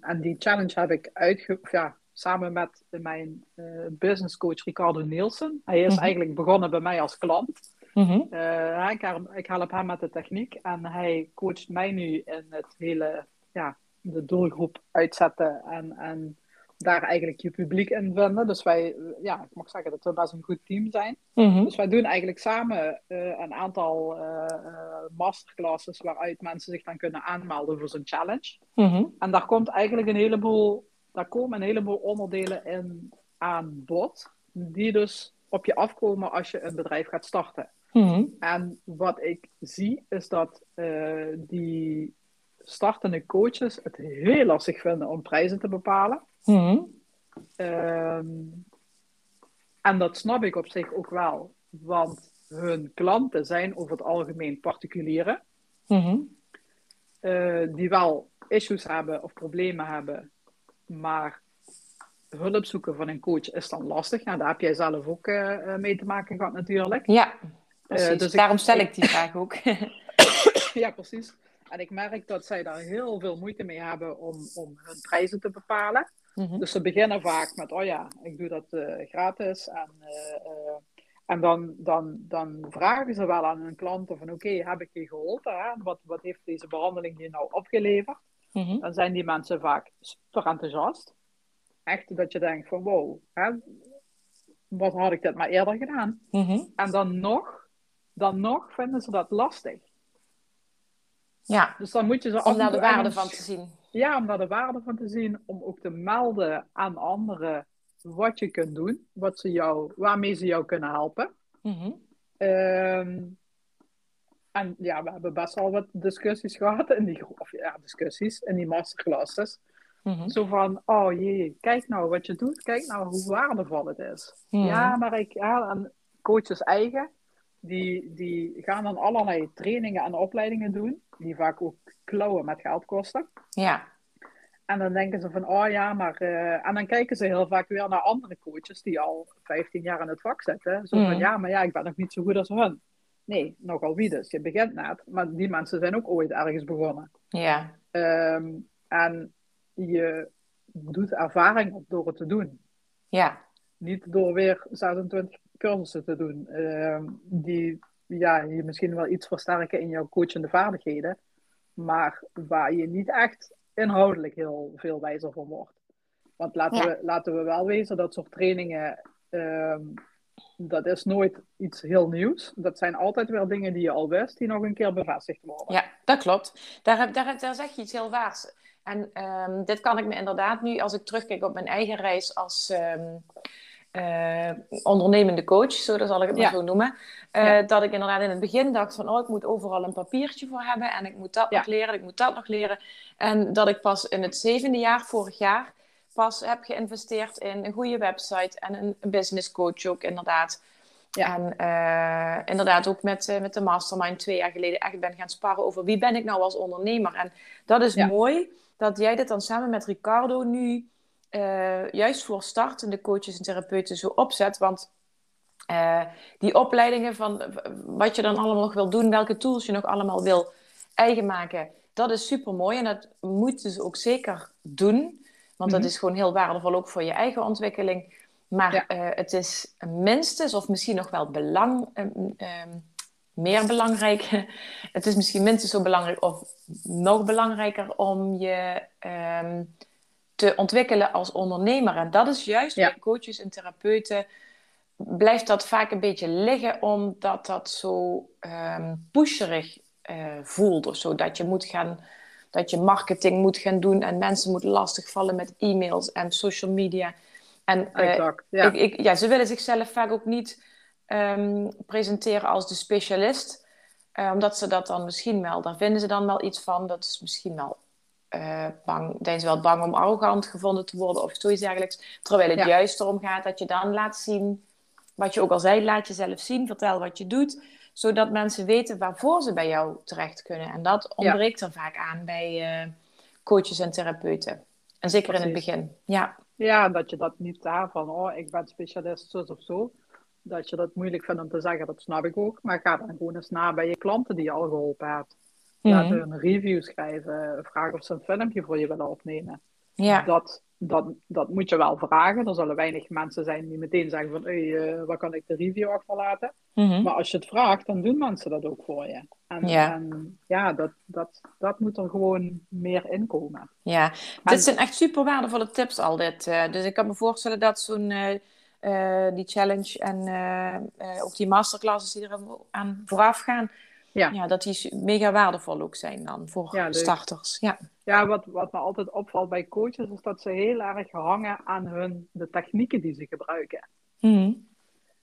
Speaker 2: en die challenge heb ik uitge ja, samen met mijn uh, business coach Ricardo Nielsen. Hij is mm -hmm. eigenlijk begonnen bij mij als klant. Mm -hmm. uh, ik, ik help hem met de techniek en hij coacht mij nu in het hele, ja, de doelgroep uitzetten en, en daar eigenlijk je publiek in vinden. Dus wij, ja, ik mag zeggen dat we best een goed team zijn. Mm -hmm. Dus wij doen eigenlijk samen uh, een aantal masterclasses waaruit mensen zich dan kunnen aanmelden voor zo'n challenge. En daar komt eigenlijk een heleboel daar komen een heleboel onderdelen in aan bod, die dus op je afkomen als je een bedrijf gaat starten. Mm-hmm. En wat ik zie is dat uh, die startende coaches het heel lastig vinden om prijzen te bepalen. Mm-hmm. Um, en dat snap ik op zich ook wel, want hun klanten zijn over het algemeen particulieren, mm-hmm. uh, die wel issues hebben of problemen hebben maar hulp zoeken van een coach is dan lastig. Nou, daar heb jij zelf ook uh, mee te maken gehad natuurlijk.
Speaker 1: Ja, precies. Uh, dus Daarom ik, stel ik die vraag ook.
Speaker 2: ja, precies. En ik merk dat zij daar heel veel moeite mee hebben om, om hun prijzen te bepalen. Mm-hmm. Dus ze beginnen vaak met, oh ja, ik doe dat uh, gratis. En, en dan, dan, dan vragen ze wel aan hun klanten van, oké, okay, heb ik je geholpen? Hè? Wat, wat heeft deze behandeling je nou opgeleverd? Mm-hmm. Dan zijn die mensen vaak super enthousiast. Echt dat je denkt van wow, hè, wat had ik dit maar eerder gedaan? Mm-hmm. En dan nog, dan nog vinden ze dat lastig.
Speaker 1: Ja,
Speaker 2: dus dan moet je ze
Speaker 1: om daar de waarde van te zien.
Speaker 2: Ja, om daar de waarde van te zien, om ook te melden aan anderen wat je kunt doen, wat ze jou, waarmee ze jou kunnen helpen. Um, en ja, we hebben best wel wat discussies gehad in die, of ja, discussies in die masterclasses. Mm-hmm. Zo van, oh jee, kijk nou wat je doet, kijk nou hoe waardevol het is. Mm-hmm. Ja, maar ik, ja, en coaches eigen, die, die gaan dan allerlei trainingen en opleidingen doen, die vaak ook klauwen met geld kosten.
Speaker 1: Ja.
Speaker 2: En dan denken ze van, oh ja, maar... Uh, en dan kijken ze heel vaak weer naar andere coaches die al 15 jaar in het vak zitten. Zo van, ja, maar ja, ik ben nog niet zo goed als hun. Nee, nogal wie dus. Je begint net, maar die mensen zijn ook ooit ergens begonnen.
Speaker 1: Ja.
Speaker 2: Um, en je doet ervaring op door het te doen.
Speaker 1: Ja.
Speaker 2: Niet door weer 26 cursussen te doen, um, die ja, je misschien wel iets versterken in jouw coachende vaardigheden, maar waar je niet echt inhoudelijk heel veel wijzer van wordt. Want laten, ja. we, laten we wel wezen, dat soort trainingen um, dat is nooit iets heel nieuws. Dat zijn altijd wel dingen die je al wist, die nog een keer bevestigd worden.
Speaker 1: Ja, dat klopt. Daar, daar, daar zeg je iets heel waars. En um, dit kan ik me inderdaad nu, als ik terugkijk op mijn eigen reis als um, uh, ondernemende coach, zo dat zal ik het maar ja. zo noemen, uh, ja. dat ik inderdaad in het begin dacht van, oh, ik moet overal een papiertje voor hebben en ik moet dat ja. nog leren, ik moet dat nog leren. En dat ik pas in het zevende jaar, vorig jaar, pas heb geïnvesteerd in een goede website en een, business coach ook inderdaad. Ja. En uh, inderdaad ook met, uh, met de mastermind twee jaar geleden echt ben gaan sparren over wie ben ik nou als ondernemer. En dat is ja. mooi dat jij dit dan samen met Ricardo nu uh, juist voor startende coaches en therapeuten zo opzet. Want die opleidingen van wat je dan allemaal nog wil doen, welke tools je nog allemaal wil eigen maken, dat is super mooi en dat moet dus ook zeker doen. Want dat mhm. is gewoon heel waardevol ook voor je eigen ontwikkeling. Maar ja. uh, het is minstens, of misschien nog wel belang, um, um, meer belangrijk. het is misschien minstens zo belangrijk of nog belangrijker om je um, te ontwikkelen als ondernemer. En dat is juist ja. bij coaches en therapeuten blijft dat vaak een beetje liggen, omdat dat zo um, pusherig uh, voelt of zo. Dat je moet gaan, dat je marketing moet gaan doen en mensen moeten lastigvallen met e-mails en social media. En uh, ja. Ik, ik, ja, ze willen zichzelf vaak ook niet um, presenteren als de specialist. Uh, omdat ze dat dan misschien wel, daar vinden ze dan wel iets van. Dat is misschien wel uh, bang, zijn ze wel bang om arrogant gevonden te worden of zoiets dergelijks. Terwijl het ja. juist erom gaat dat je dan laat zien, wat je ook al zei, laat jezelf zien, vertel wat je doet, zodat mensen weten waarvoor ze bij jou terecht kunnen. En dat ontbreekt ja. er vaak aan bij uh, coaches en therapeuten. En zeker Precies. in het begin. Ja.
Speaker 2: ja, dat je dat niet daar van, oh, ik ben specialist, zo of zo dat je dat moeilijk vindt om te zeggen, dat snap ik ook. Maar ga dan gewoon eens na bij je klanten die je al geholpen hebt. Laat mm -hmm. een review schrijven. Vraag of ze een filmpje voor je willen opnemen. Ja. Dat, dat, dat moet je wel vragen. Er zullen weinig mensen zijn die meteen zeggen van... Hey, uh, waar kan ik de review achterlaten? Mm -hmm. Maar als je het vraagt, dan doen mensen dat ook voor je. En ja, en, ja dat, dat, dat moet er gewoon meer inkomen.
Speaker 1: Ja, en, dit zijn echt super waardevolle tips al dit. Uh, dus ik kan me voorstellen dat zo'n... Uh, uh, die challenge en ook die masterclasses die er aan vooraf gaan, ja. ja. dat die mega waardevol ook zijn dan voor ja, starters. Ja,
Speaker 2: ja wat, wat me altijd opvalt bij coaches is dat ze heel erg hangen aan hun, de technieken die ze gebruiken. Mm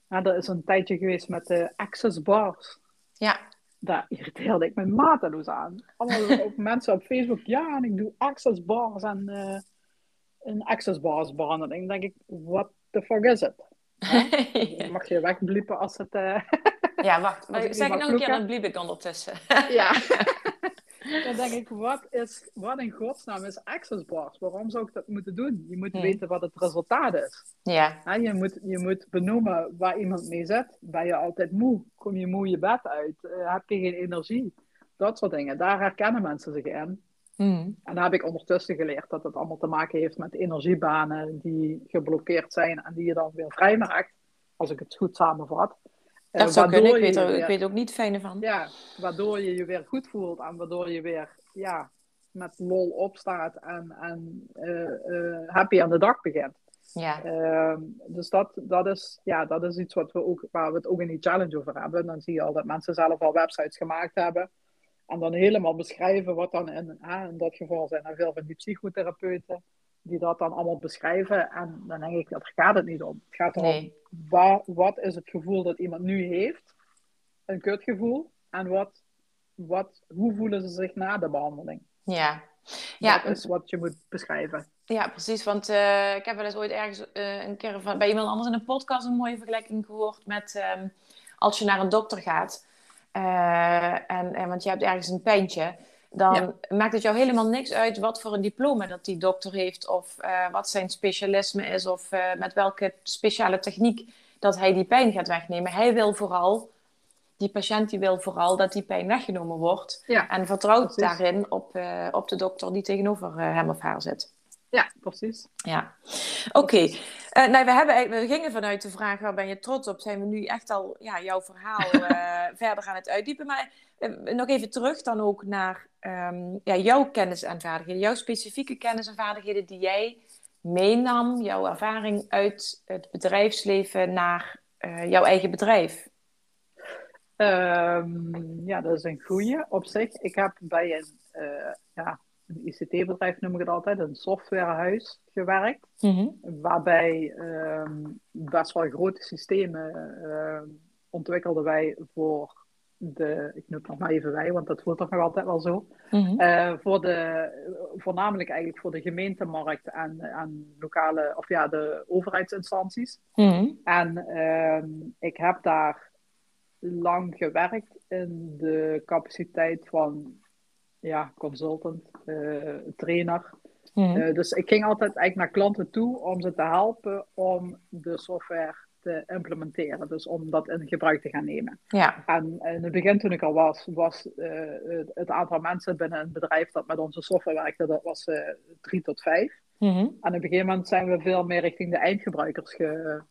Speaker 2: -hmm. er is een tijdje geweest met de access bars. Ja. Daar irriteerde ik me mateloos aan. Allemaal op mensen op Facebook, ja, en ik doe access bars en uh, een access bars behandeling. Dan denk ik, wat the fuck is het? ja. Mag je wegbliepen als het... Uh...
Speaker 1: ja, wacht. zeg het nog een keer, dan bliep ik ondertussen.
Speaker 2: ja. dan denk ik, wat, is, wat in godsnaam is access bars? Waarom zou ik dat moeten doen? Je moet hmm. weten wat het resultaat is. Ja. ja. je, moet, je moet benoemen waar iemand mee zit. Ben je altijd moe? Kom je moe je bed uit? Uh, heb je geen energie? Dat soort dingen. Daar herkennen mensen zich in. Mm. En daar heb ik ondertussen geleerd dat het allemaal te maken heeft met energiebanen die geblokkeerd zijn en die je dan weer vrijmaakt, als ik het goed samenvat.
Speaker 1: Dat zou kunnen, ik weet, er, weer, ik weet ook niet fijne van.
Speaker 2: Ja, waardoor je je weer goed voelt en waardoor je weer ja, met lol opstaat en, en uh, uh, happy aan de dag begint. Ja. Ehm, dus dat, dat, is, ja, dat is iets wat we ook, waar we het ook in die challenge over hebben. Dan zie je al dat mensen zelf al websites gemaakt hebben en dan helemaal beschrijven wat dan in, dat geval zijn er veel van die psychotherapeuten die dat dan allemaal beschrijven. En dan denk ik, dat gaat het niet om. Het gaat erom, waar, wat is het gevoel dat iemand nu heeft? Een kutgevoel. En wat, wat, hoe voelen ze zich na de behandeling? Ja. ja. Dat is wat je moet beschrijven.
Speaker 1: Ja, precies. Want uh, ik heb wel eens ooit ergens uh, een keer van, bij iemand anders in een podcast een mooie vergelijking gehoord met um, als je naar een dokter gaat uh, en, en, want je hebt ergens een pijntje, dan maakt het jou helemaal niks uit wat voor een diploma dat die dokter heeft, of uh, wat zijn specialisme is, of uh, met welke speciale techniek dat hij die pijn gaat wegnemen. Hij wil vooral, die patiënt die wil vooral dat die pijn weggenomen wordt ja, en vertrouwt daarin op, op de dokter die tegenover hem of haar zit.
Speaker 2: Ja, precies.
Speaker 1: Ja, oké. Okay. Uh, nou, we, hebben, we gingen vanuit de vraag waar ben je trots op, zijn we nu echt al ja, jouw verhaal uh, verder aan het uitdiepen. Maar uh, nog even terug dan ook naar um, ja, jouw kennis en vaardigheden, jouw specifieke kennis en vaardigheden die jij meenam, jouw ervaring uit het bedrijfsleven naar jouw eigen bedrijf.
Speaker 2: Um, ja, dat is een goede op zich. Ik heb bij een ja, een ICT-bedrijf noem ik het altijd, een softwarehuis gewerkt. Mm-hmm. Waarbij um, best wel grote systemen uh, ontwikkelden wij voor de, ik noem het nog maar even wij, want dat voelt toch nog altijd wel zo. Mm-hmm. Uh, voor de, voornamelijk eigenlijk voor de gemeentemarkt en, en lokale, of ja, de overheidsinstanties. Mm-hmm. En uh, ik heb daar lang gewerkt in de capaciteit van ja, consultant, uh, trainer. Mm. Uh, dus ik ging altijd eigenlijk naar klanten toe om ze te helpen om de software te te implementeren. Dus om dat in gebruik te gaan nemen.
Speaker 1: Ja.
Speaker 2: En in het begin toen ik al was, was uh, het aantal mensen binnen een bedrijf dat met onze software werkte, dat was uh, drie tot vijf.
Speaker 1: Mm -hmm.
Speaker 2: En op een gegeven moment zijn we veel meer richting de eindgebruikers ge,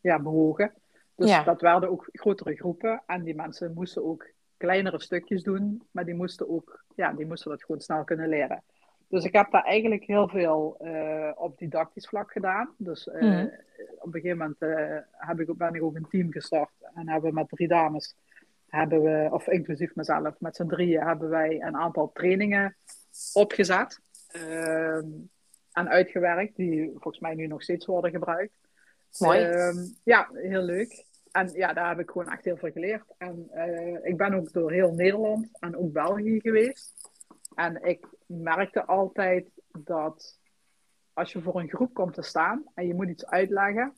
Speaker 2: ja, bewogen. Dus
Speaker 1: Ja.
Speaker 2: dat werden ook grotere groepen. En die mensen moesten ook kleinere stukjes doen, maar die moesten ook, ja, die moesten dat gewoon snel kunnen leren. Dus ik heb daar eigenlijk heel veel eh, op didactisch vlak gedaan. Dus eh,
Speaker 1: Mhm.
Speaker 2: op een gegeven moment eh, heb ik, ben ik ook een team gestart. En hebben we met drie dames, hebben we, of inclusief mezelf, met z'n drieën hebben wij een aantal trainingen opgezet. ehm, en uitgewerkt, die volgens mij nu nog steeds worden gebruikt.
Speaker 1: Mooi.
Speaker 2: Ehm, ja, heel leuk. En ja, daar heb ik gewoon echt heel veel geleerd. En eh, ik ben ook door heel Nederland en ook België geweest. En ik merkte altijd dat als je voor een groep komt te staan en je moet iets uitleggen,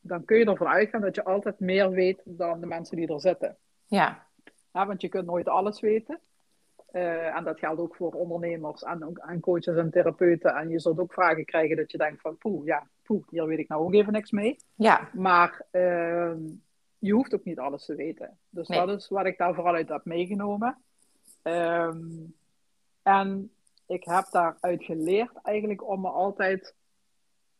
Speaker 2: dan kun je ervan uitgaan dat je altijd meer weet dan de mensen die er zitten.
Speaker 1: Ja.
Speaker 2: Ja, want je kunt nooit alles weten. Eh, en dat geldt ook voor ondernemers en, ook- en coaches en therapeuten. En je zult ook vragen krijgen dat je denkt van, poeh, ja, poeh, hier weet ik nou ook even niks mee.
Speaker 1: Ja.
Speaker 2: Maar ehm, je hoeft ook niet alles te weten. Dus
Speaker 1: Nee.
Speaker 2: dat is wat ik daar vooral uit heb meegenomen. Ehm, en ik heb daaruit geleerd eigenlijk om me altijd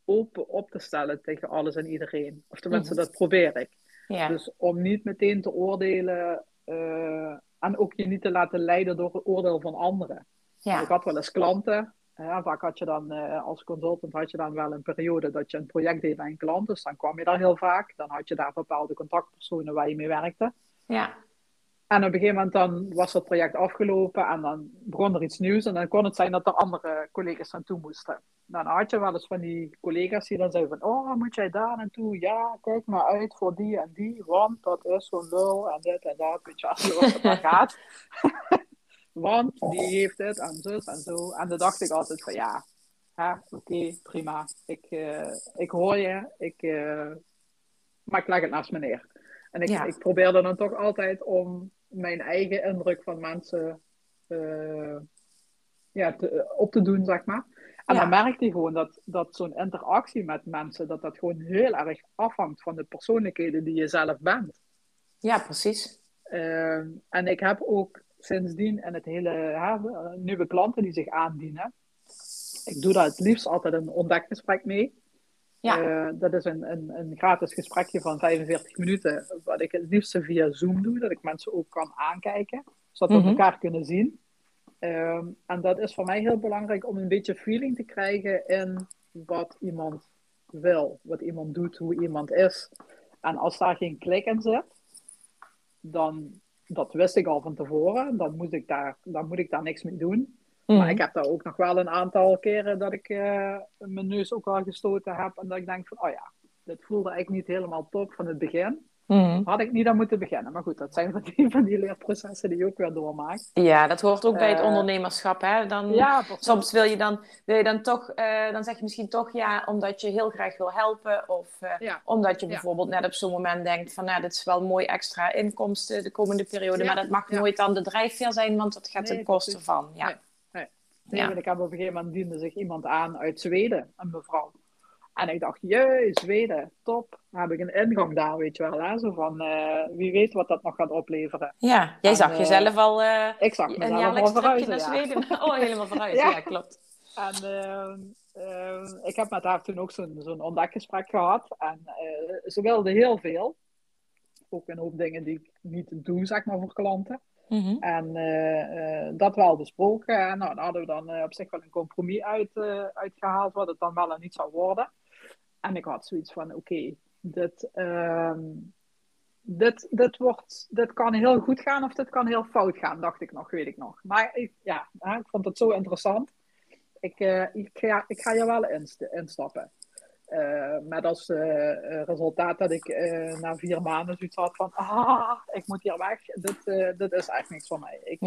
Speaker 2: open op te stellen tegen alles en iedereen. Of tenminste,
Speaker 1: Mhm.
Speaker 2: dat probeer ik.
Speaker 1: Ja.
Speaker 2: Dus om niet meteen te oordelen eh, en ook je niet te laten leiden door het oordeel van anderen.
Speaker 1: Ja.
Speaker 2: Ik had wel eens klanten. Ja, vaak had je dan eh, als consultant had je dan wel een periode dat je een project deed bij een klant. Dus dan kwam je daar heel vaak. Dan had je daar bepaalde contactpersonen waar je mee werkte.
Speaker 1: Ja.
Speaker 2: En op een gegeven moment dan was dat project afgelopen en dan begon er iets nieuws. En dan kon het zijn dat er andere collega's naartoe moesten. Dan had je wel eens van die collega's die dan zeiden van... Oh, moet jij daar naartoe? Ja, kijk maar uit voor die en die. Want dat is zo'n lul en dit en dat. Weet je maar gaat. Want die heeft dit en zus en zo. En dan dacht ik altijd van ja... Oké, prima. Ik, eh, ik hoor je. Ik, eh, maar ik leg het naast me neer. En ik,
Speaker 1: Ja.
Speaker 2: ik probeerde dan toch altijd om mijn eigen indruk van mensen eh, ja, te- op te doen, zeg maar. En
Speaker 1: Ja.
Speaker 2: dan merkte je gewoon dat, dat zo'n interactie met mensen, dat dat gewoon heel erg afhangt van de persoonlijkheden die je zelf bent.
Speaker 1: Ja, precies.
Speaker 2: En ik heb ook sindsdien en het hele nieuwe klanten die zich aandienen. Ik doe daar het liefst altijd een ontdekgesprek mee.
Speaker 1: Ja.
Speaker 2: Eh, dat is een, een, een gratis gesprekje van 45 minuten, wat ik het liefst via Zoom doe, dat ik mensen ook kan aankijken, zodat we
Speaker 1: Mhm.
Speaker 2: elkaar kunnen zien. Ehm, en dat is voor mij heel belangrijk om een beetje feeling te krijgen in wat iemand wil, wat iemand doet, hoe iemand is. En als daar geen klik in zit, dan, dat wist ik al van tevoren, dan moet ik daar, dan moet ik daar niks mee doen.
Speaker 1: Mhm.
Speaker 2: Maar ik heb daar ook nog wel een aantal keren dat ik eh, mijn neus ook wel gestoten heb. En dat ik denk van, oh ja, dit voelde eigenlijk niet helemaal top van het begin.
Speaker 1: Mhm.
Speaker 2: Had ik niet aan moeten beginnen. Maar goed, dat zijn van die, van die leerprocessen die je ook weer doormaakt.
Speaker 1: Ja, dat hoort ook bij het
Speaker 2: Eh,
Speaker 1: ondernemerschap. Hè? Dan,
Speaker 2: Ja.
Speaker 1: Soms wil je dan, wil je dan toch, eh, dan zeg je misschien toch ja, omdat je heel graag wil helpen. Of eh,
Speaker 2: Ja.
Speaker 1: omdat je
Speaker 2: Ja.
Speaker 1: bijvoorbeeld net op zo'n moment denkt van, nou, dit is wel mooi extra inkomsten de komende periode. Maar dat mag nooit dan de drijfveer zijn, want dat gaat
Speaker 2: Nee,
Speaker 1: ten koste van. Ja.
Speaker 2: Nee. Nee, want ik heb op een gegeven moment diende zich iemand aan uit Zweden, een mevrouw. En ik dacht, jee, Zweden, top. Dan heb ik een ingang daar, weet je wel. Hè? Zo van, eh, wie weet wat dat nog gaat opleveren.
Speaker 1: Ja, jij
Speaker 2: En,
Speaker 1: zag
Speaker 2: eh,
Speaker 1: jezelf al eh,
Speaker 2: Ik zag
Speaker 1: een
Speaker 2: mezelf
Speaker 1: jaarlijks tripje
Speaker 2: verhuizen,
Speaker 1: naar
Speaker 2: ja.
Speaker 1: Oh, helemaal verhuisd. Ja,
Speaker 2: Ja.
Speaker 1: klopt.
Speaker 2: En ik heb met haar toen ook zo'n zo'n ontdekgesprek gehad. En ze wilde heel veel. Ook een hoop dingen die ik niet doe, zeg maar, voor klanten.
Speaker 1: Mhm.
Speaker 2: En eh, eh, dat wel besproken. En nou, dan hadden we dan op zich wel een compromis uit, eh, uitgehaald, wat het dan wel en niet zou worden. En ik had zoiets van, oké, dit, ehm, dit, dit, wordt, dit kan heel goed gaan of dit kan heel fout gaan, dacht ik nog, weet ik nog. Maar ik, ja, hè, ik vond het zo interessant. Ik, eh, ik, ga, ik ga hier wel inst instappen. Eh, met als eh, resultaat dat ik na vier maanden zoiets had van, ah, ik moet hier weg. Dit, dit is echt niks voor mij. Ik,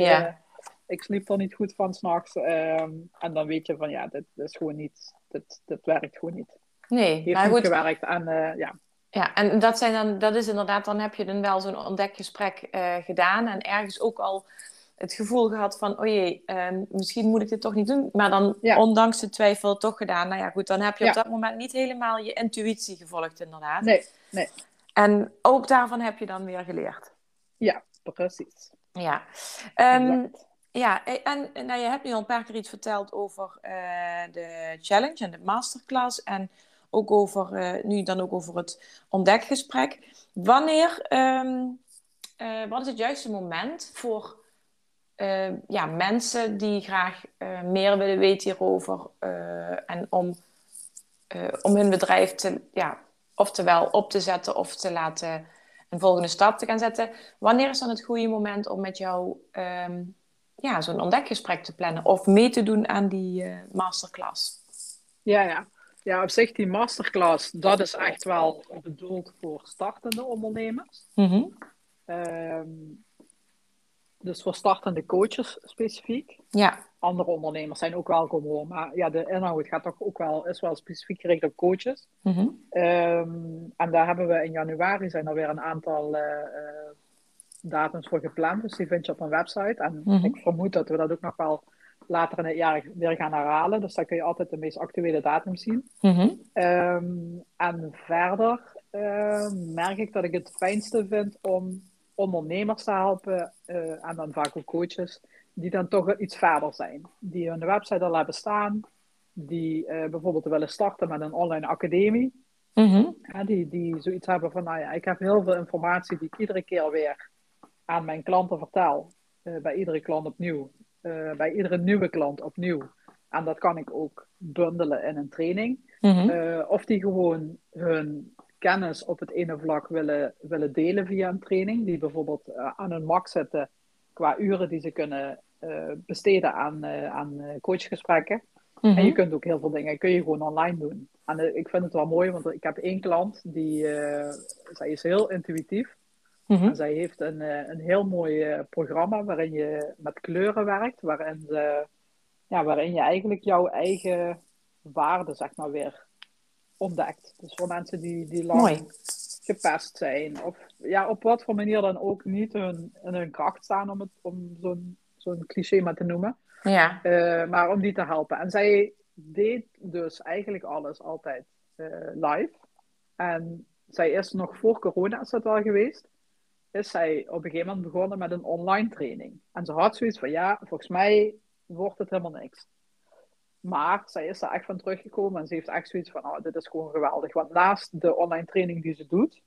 Speaker 2: ik sliep er niet goed van s'nachts. ehm en dan weet je van, ja, dit, is gewoon niet, dit, dit werkt gewoon niet.
Speaker 1: Nee,
Speaker 2: Heeft
Speaker 1: maar
Speaker 2: niet
Speaker 1: goed.
Speaker 2: gewerkt en eh, ja.
Speaker 1: Ja, en dat, zijn dan, dat is inderdaad, dan heb je dan wel zo'n ontdekgesprek eh gedaan en ergens ook al het gevoel gehad van, oh jee, ehm, misschien moet ik dit toch niet doen. Maar dan, ondanks de twijfel, toch gedaan. Nou ja, goed, dan heb je op dat moment niet helemaal je intuïtie gevolgd, inderdaad.
Speaker 2: Nee, nee.
Speaker 1: En ook daarvan heb je dan weer geleerd.
Speaker 2: Ja, precies.
Speaker 1: Ja. Um, ja, en nou, je hebt nu al een paar keer iets verteld over uh, de challenge en de masterclass. En ook over, uh, nu dan ook over het ontdekgesprek. Wanneer, um, uh, wat is het juiste moment voor ja, mensen die graag meer willen weten hierover en om, om hun bedrijf te, ja, oftewel op te zetten of te laten een volgende stap te gaan zetten. Wanneer is dan het goede moment om met jou um, ja, zo'n ontdekgesprek te plannen of mee te doen aan die masterclass?
Speaker 2: Ja, ja. Ja, op zich die masterclass, dat is echt wel bedoeld voor startende ondernemers.
Speaker 1: Mm
Speaker 2: dus voor startende coaches specifiek.
Speaker 1: Ja.
Speaker 2: Andere ondernemers zijn ook welkom hoor. Maar ja, de inhoud gaat toch ook wel, is wel specifiek gericht op coaches.
Speaker 1: Mm
Speaker 2: en daar hebben we in januari zijn er weer een aantal uh, datums voor gepland. Dus die vind je op een website. En mhm. ik vermoed dat we dat ook nog wel later in het jaar weer gaan herhalen. Dus daar kun je altijd de meest actuele datum zien.
Speaker 1: Mhm.
Speaker 2: Ehm, en verder ehm, merk ik dat ik het fijnste vind om ondernemers te helpen, uh, en dan vaak ook coaches, die dan toch iets verder zijn. Die hun website al hebben staan, die uh, bijvoorbeeld willen starten met een online academie.
Speaker 1: Mm
Speaker 2: die, die zoiets hebben van, nou ja, ik heb heel veel informatie die ik iedere keer weer aan mijn klanten vertel. Uh, bij iedere klant opnieuw. Bij iedere nieuwe klant opnieuw. En dat kan ik ook bundelen in een training.
Speaker 1: Mhm.
Speaker 2: of die gewoon hun kennis op het ene vlak willen, willen delen via een training. Die bijvoorbeeld uh, aan hun max zetten qua uren die ze kunnen besteden aan, aan coachgesprekken.
Speaker 1: Mm -hmm.
Speaker 2: En je kunt ook heel veel dingen kun je gewoon online doen. En ik vind het wel mooi, want ik heb één klant die zij is heel intuïtief.
Speaker 1: -hmm.
Speaker 2: En zij heeft een, een heel mooi programma waarin je met kleuren werkt, waarin, ze, ja, waarin je eigenlijk jouw eigen waarde zeg maar weer ontdekt. Dus voor mensen die, die lang
Speaker 1: Mooi.
Speaker 2: gepest zijn. Of ja, op wat voor manier dan ook niet hun, in hun kracht staan, om, het, om zo'n zo'n cliché maar te noemen.
Speaker 1: Ja.
Speaker 2: Uh, maar om die te helpen. En zij deed dus eigenlijk alles altijd uh, live. En zij is nog voor corona, is dat wel geweest, is zij op een gegeven moment begonnen met een online training. En ze had zoiets van, ja, volgens mij wordt het helemaal niks. Maar zij is er echt van teruggekomen en ze heeft echt zoiets van, oh, dit is gewoon geweldig. Want naast de online training die ze doet,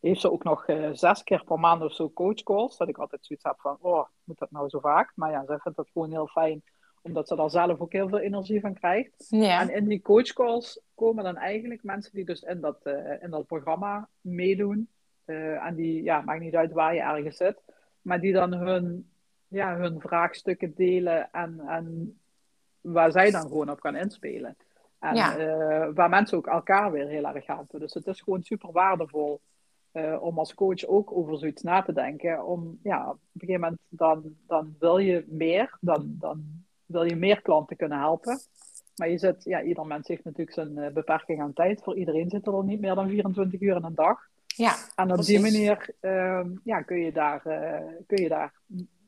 Speaker 2: heeft ze ook nog uh, zes keer per maand of zo coachcalls. Dat ik altijd zoiets heb van, oh, moet dat nou zo vaak? Maar ja, zij vindt dat gewoon heel fijn, omdat ze daar zelf ook heel veel energie van krijgt.
Speaker 1: Ja.
Speaker 2: En in die coachcalls komen dan eigenlijk mensen die dus in dat, uh, in dat programma meedoen. Uh, en die, ja, maakt niet uit waar je ergens zit. Maar die dan hun, ja, hun vraagstukken delen en, en waar zij dan gewoon op kan inspelen. En
Speaker 1: Ja.
Speaker 2: eh, waar mensen ook elkaar weer heel erg helpen. Dus het is gewoon super waardevol eh, om als coach ook over zoiets na te denken. Om, ja, op een gegeven moment dan, dan wil je meer, dan, dan wil je meer klanten kunnen helpen. Maar je zit, ja, ieder mens heeft natuurlijk zijn eh, beperking aan tijd. Voor iedereen zit er niet meer dan 24 uur in een dag.
Speaker 1: Ja,
Speaker 2: En op
Speaker 1: Precies.
Speaker 2: die manier ehm, ja, kun, je daar, eh, kun je daar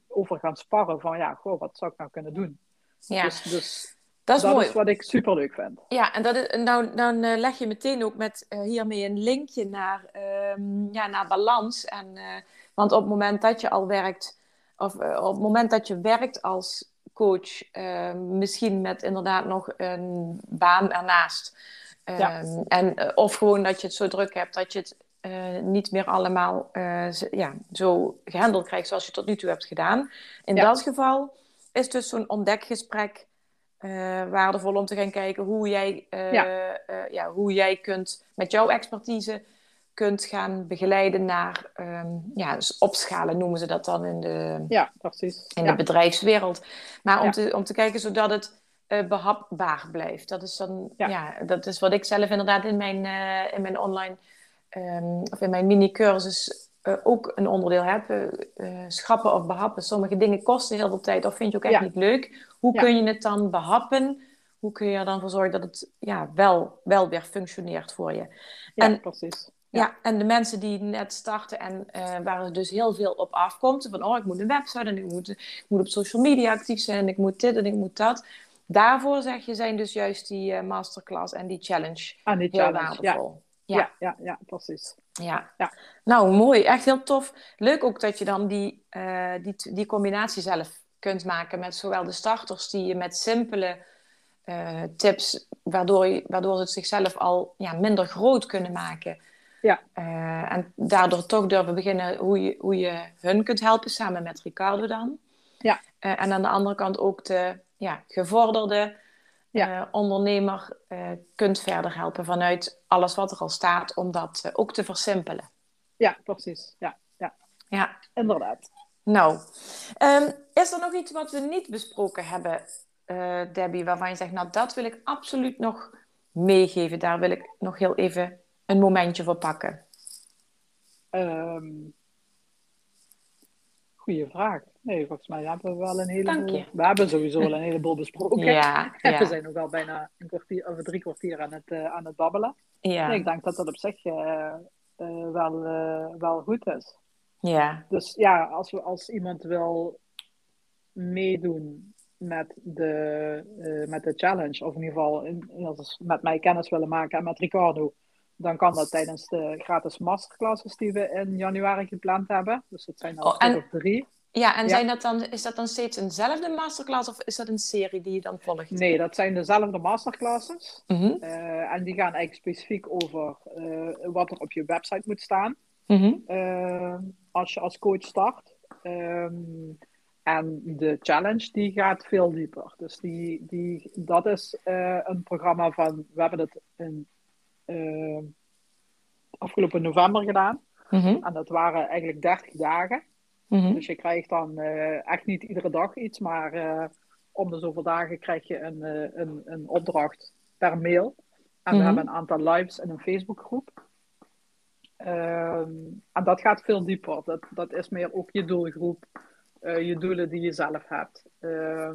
Speaker 2: over gaan sparren van, ja, goh, wat zou ik nou kunnen doen?
Speaker 1: ja.
Speaker 2: Dus, dus
Speaker 1: dat is
Speaker 2: dat
Speaker 1: mooi.
Speaker 2: is wat ik super leuk vind.
Speaker 1: Ja, en dat is, nou, dan eh, leg je meteen ook met eh, hiermee een linkje naar, ehm, ja, naar balans. En, want op het moment dat je al werkt, of op het moment dat je werkt als coach, eh, misschien met inderdaad nog een baan ernaast.
Speaker 2: Ja.
Speaker 1: Ehm, en, of gewoon dat je het zo druk hebt dat je het eh, niet meer allemaal eh, ja, zo gehandeld krijgt zoals je tot nu toe hebt gedaan. In
Speaker 2: Ja.
Speaker 1: dat geval is dus zo'n ontdekgesprek eh, waardevol om te gaan kijken hoe jij,
Speaker 2: Ja.
Speaker 1: ja, hoe jij kunt met jouw expertise kunt gaan begeleiden naar ehm, ja, dus opschalen, noemen ze dat dan in de,
Speaker 2: Ja, precies.
Speaker 1: in de bedrijfswereld. Maar om, te, om te kijken zodat het eh, behapbaar blijft. Dat is, dan, ja.
Speaker 2: Ja.
Speaker 1: dat is wat ik zelf inderdaad in mijn, in mijn online ehm, of in mijn mini-cursus eh, ook een onderdeel heb. eh, eh, schrappen of behappen. Sommige dingen kosten heel veel tijd of vind je ook echt
Speaker 2: Ja.
Speaker 1: niet leuk. Hoe
Speaker 2: Ja.
Speaker 1: kun je het dan behappen? Hoe kun je er dan voor zorgen dat het ja, wel, wel weer functioneert voor je?
Speaker 2: ja,
Speaker 1: en-
Speaker 2: precies.
Speaker 1: Ja. en de mensen die net starten en uh, waar er dus heel veel op afkomt. Van, oh, ik moet een website en ik moet, ik moet op social media actief zijn en ik moet dit en ik moet dat. Daarvoor zeg je, zijn dus juist die uh, masterclass en die challenge,
Speaker 2: ah, die
Speaker 1: heel waardevol.
Speaker 2: Ja. Ja. ja, precies.
Speaker 1: Ja. ja, nou mooi, echt heel tof. Leuk ook dat je dan die, uh, die, die combinatie zelf kunt maken met zowel de starters die je met simpele uh, tips, waardoor, je, waardoor ze het zichzelf al ja, minder groot kunnen maken.
Speaker 2: Ja.
Speaker 1: Uh, en daardoor toch durven beginnen hoe je, hoe je hun kunt helpen, samen met Ricardo dan.
Speaker 2: Ja.
Speaker 1: En aan de andere kant ook de ja, gevorderde ja. ondernemer kunt verder helpen vanuit alles wat er al staat, om dat ook te versimpelen.
Speaker 2: Ja, precies. Ja, ja.
Speaker 1: ja.
Speaker 2: inderdaad.
Speaker 1: Nou, um, is er nog iets wat we niet besproken hebben Debbie, waarvan je zegt, nou dat wil ik absoluut nog meegeven. Daar wil ik nog heel even een momentje voor pakken.
Speaker 2: Um, goeie vraag. Nee, volgens mij hebben we wel een heleboel... We hebben sowieso wel een heleboel besproken.
Speaker 1: Ja, ja.
Speaker 2: We zijn ook al bijna een kwartier, of drie kwartier aan het, uh, aan het babbelen.
Speaker 1: Ja.
Speaker 2: Nee, ik denk dat dat op zich uh, wel, wel goed is.
Speaker 1: Ja.
Speaker 2: Dus ja, als, we, als iemand wil meedoen met de, met de challenge, of in ieder geval in, met mij kennis willen maken en met Ricardo, dan kan dat tijdens de gratis masterclasses die we in januari gepland hebben. Dus dat zijn er oh, en, drie.
Speaker 1: Ja, en Zijn dat dan, is dat dan steeds eenzelfde masterclass of is dat een serie die je dan volgt?
Speaker 2: Nee, dat zijn dezelfde masterclasses.
Speaker 1: Mm -hmm.
Speaker 2: uh, en die gaan eigenlijk specifiek over uh, wat er op je website moet staan.
Speaker 1: Mm -hmm.
Speaker 2: als je als coach start. Um, en de challenge die gaat veel dieper. Dus die, die, dat is uh, een programma van, we hebben het in afgelopen november gedaan.
Speaker 1: Mm -hmm.
Speaker 2: En dat waren eigenlijk 30 dagen.
Speaker 1: Mm -hmm.
Speaker 2: Dus je krijgt dan uh, echt niet iedere dag iets, maar om de zoveel dagen krijg je een, een, een opdracht per mail. En we mm -hmm. hebben een aantal lives in een Facebookgroep. Um, en dat gaat veel dieper. Dat, dat is meer ook je doelgroep. Uh, je doelen die je zelf hebt. Uh,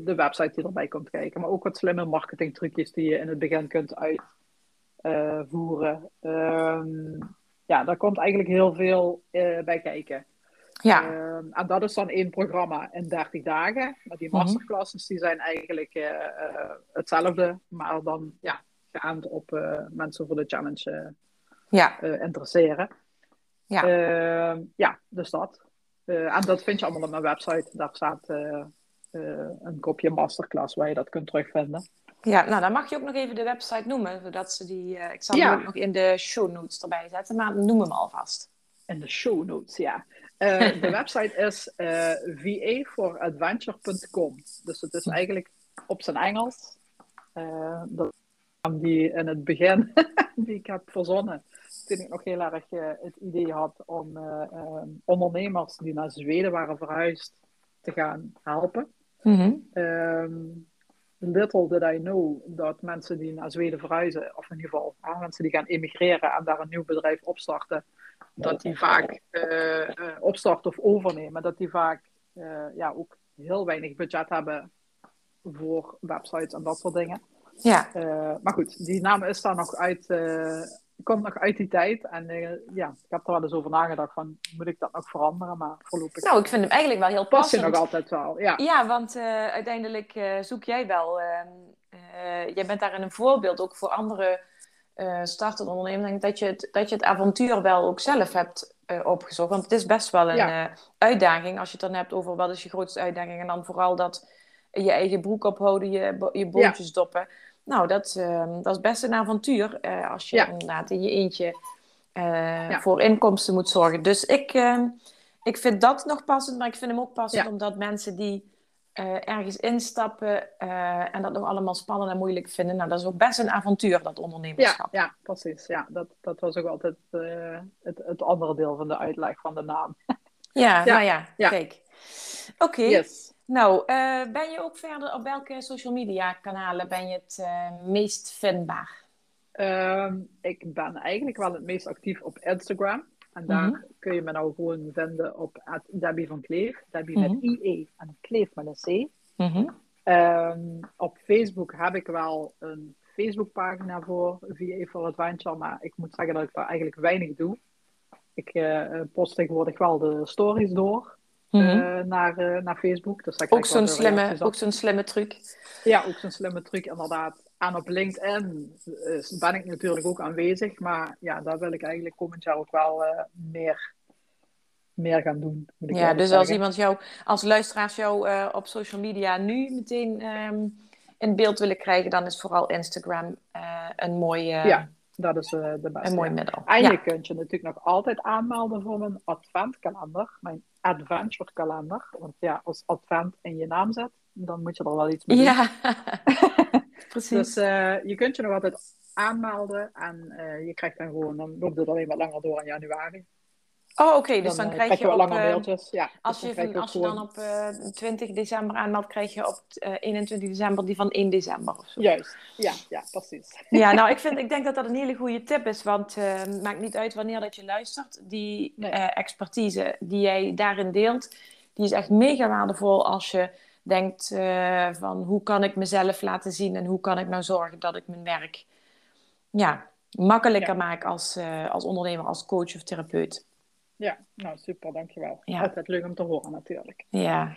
Speaker 2: de website die erbij komt kijken. Maar ook wat slimme marketingtrucjes die je in het begin kunt uitvoeren. Ehm, ja, daar komt eigenlijk heel veel eh, bij kijken.
Speaker 1: Ja.
Speaker 2: Ehm, en dat is dan één programma in 30 dagen. Maar die
Speaker 1: Mhm.
Speaker 2: masterclasses die zijn eigenlijk hetzelfde. Maar dan ja, geaand op mensen voor de challenge
Speaker 1: ja.
Speaker 2: interesseren.
Speaker 1: Ja.
Speaker 2: Ehm, ja, dus dat. En dat vind je allemaal op mijn website. Daar staat een kopje masterclass waar je dat kunt terugvinden.
Speaker 1: Ja, nou dan mag je ook nog even de website noemen. Zodat ze die, ik zal
Speaker 2: Ja.
Speaker 1: hem ook nog in de show notes erbij zetten. Maar noem hem alvast.
Speaker 2: In de show notes, ja. de website is vaforadventure.com. Dus het is eigenlijk op zijn Engels. dat die in het begin, die ik heb verzonnen, toen ik nog heel erg uh, het idee had om uh, uh, ondernemers die naar Zweden waren verhuisd te gaan helpen.
Speaker 1: Mm-hmm.
Speaker 2: Um, little did I know dat mensen die naar Zweden verhuizen, of in ieder geval mensen die gaan emigreren en daar een nieuw bedrijf opstarten, dat die vaak opstarten of overnemen, dat die vaak ja, ook heel weinig budget hebben voor websites en dat soort dingen.
Speaker 1: Ja.
Speaker 2: Uh, maar goed, die naam is daar nog uit, uh, komt nog uit die tijd. En uh, ja, ik heb er wel eens over nagedacht van, moet ik dat nog veranderen? Maar voorlopig...
Speaker 1: Nou, ik vind hem eigenlijk wel heel
Speaker 2: Pas
Speaker 1: passend.
Speaker 2: je nog altijd wel, ja.
Speaker 1: Ja, want uiteindelijk zoek jij wel... ehm, jij bent daarin een voorbeeld ook voor andere startende ondernemers. Dat je, het, dat je het avontuur wel ook zelf hebt opgezocht. Want het is best wel een
Speaker 2: Ja.
Speaker 1: uitdaging als je het dan hebt over wat is je grootste uitdaging. En dan vooral dat je eigen broek ophouden, je, je boontjes doppen. Nou, dat, ehm, dat is best een avontuur eh, als je
Speaker 2: Ja.
Speaker 1: inderdaad in je eentje eh, voor inkomsten moet zorgen. Dus ik, ehm, ik vind dat nog passend, maar ik vind hem ook passend omdat mensen die eh, ergens instappen eh, en dat nog allemaal spannend en moeilijk vinden, nou, dat is ook best een avontuur, dat
Speaker 2: Ja,
Speaker 1: ondernemerschap.
Speaker 2: ja, precies. Ja, dat, dat was ook altijd eh, het, het andere deel van de uitleg van de naam.
Speaker 1: Ja,
Speaker 2: Ja.
Speaker 1: nou ja,
Speaker 2: Ja.
Speaker 1: kijk. Oké,
Speaker 2: Yes.
Speaker 1: nou, ben je ook verder, op welke social media kanalen ben je het meest vindbaar?
Speaker 2: Ehm, ik ben eigenlijk wel het meest actief op Instagram. En daar
Speaker 1: Mhm.
Speaker 2: kun je me nou gewoon vinden op Debbie van Kleef. Debbie
Speaker 1: Mhm.
Speaker 2: met IE en Kleef met een C.
Speaker 1: Mhm.
Speaker 2: Ehm, op Facebook heb ik wel een Facebookpagina voor, VA for Adventure. Maar ik moet zeggen dat ik daar eigenlijk weinig doe. Ik uh, post tegenwoordig wel de stories door. Mm naar, naar Facebook. Dus
Speaker 1: ook zo'n slimme, ook zo'n slimme truc.
Speaker 2: Ja, ook zo'n slimme truc inderdaad. En op LinkedIn ben ik natuurlijk ook aanwezig. Maar ja, daar wil ik eigenlijk komend jaar ook wel meer meer gaan doen.
Speaker 1: ja, dus als iemand jou, als luisteraars jou uh, op social media nu meteen um, in beeld willen krijgen, dan is vooral Instagram uh, een mooie.
Speaker 2: ja, dat is de beste.
Speaker 1: Een mooi middel.
Speaker 2: En je kunt je natuurlijk nog altijd aanmelden voor mijn adventkalender, mijn adventure kalender. Want ja, als advent in je naam zet, dan moet je er wel iets mee doen. Ja, precies. Dus je kunt je nog altijd aanmelden en je krijgt dan gewoon, dan loopt het alleen wat langer door in januari.
Speaker 1: Oh, oké. Dus dan, dan, eh, krijg, je, op, langer
Speaker 2: mailtjes. Ja,
Speaker 1: als dus je, van, als je dan op uh, eh, 20 december aanmeldt, krijg je op uh, 21 december die van 1 december of zo.
Speaker 2: Juist, ja, ja precies.
Speaker 1: Ja, nou, ik, vind, ik denk dat dat een hele goede tip is. Want het maakt niet uit wanneer dat je luistert. Die nee. expertise die jij daarin deelt, die is echt mega waardevol als je denkt van hoe kan ik mezelf laten zien en hoe kan ik nou zorgen dat ik mijn werk ja, makkelijker ja. maak als, als ondernemer, als coach of therapeut.
Speaker 2: Ja, nou super, dankjewel. Ja. Altijd leuk om te horen natuurlijk.
Speaker 1: Ja.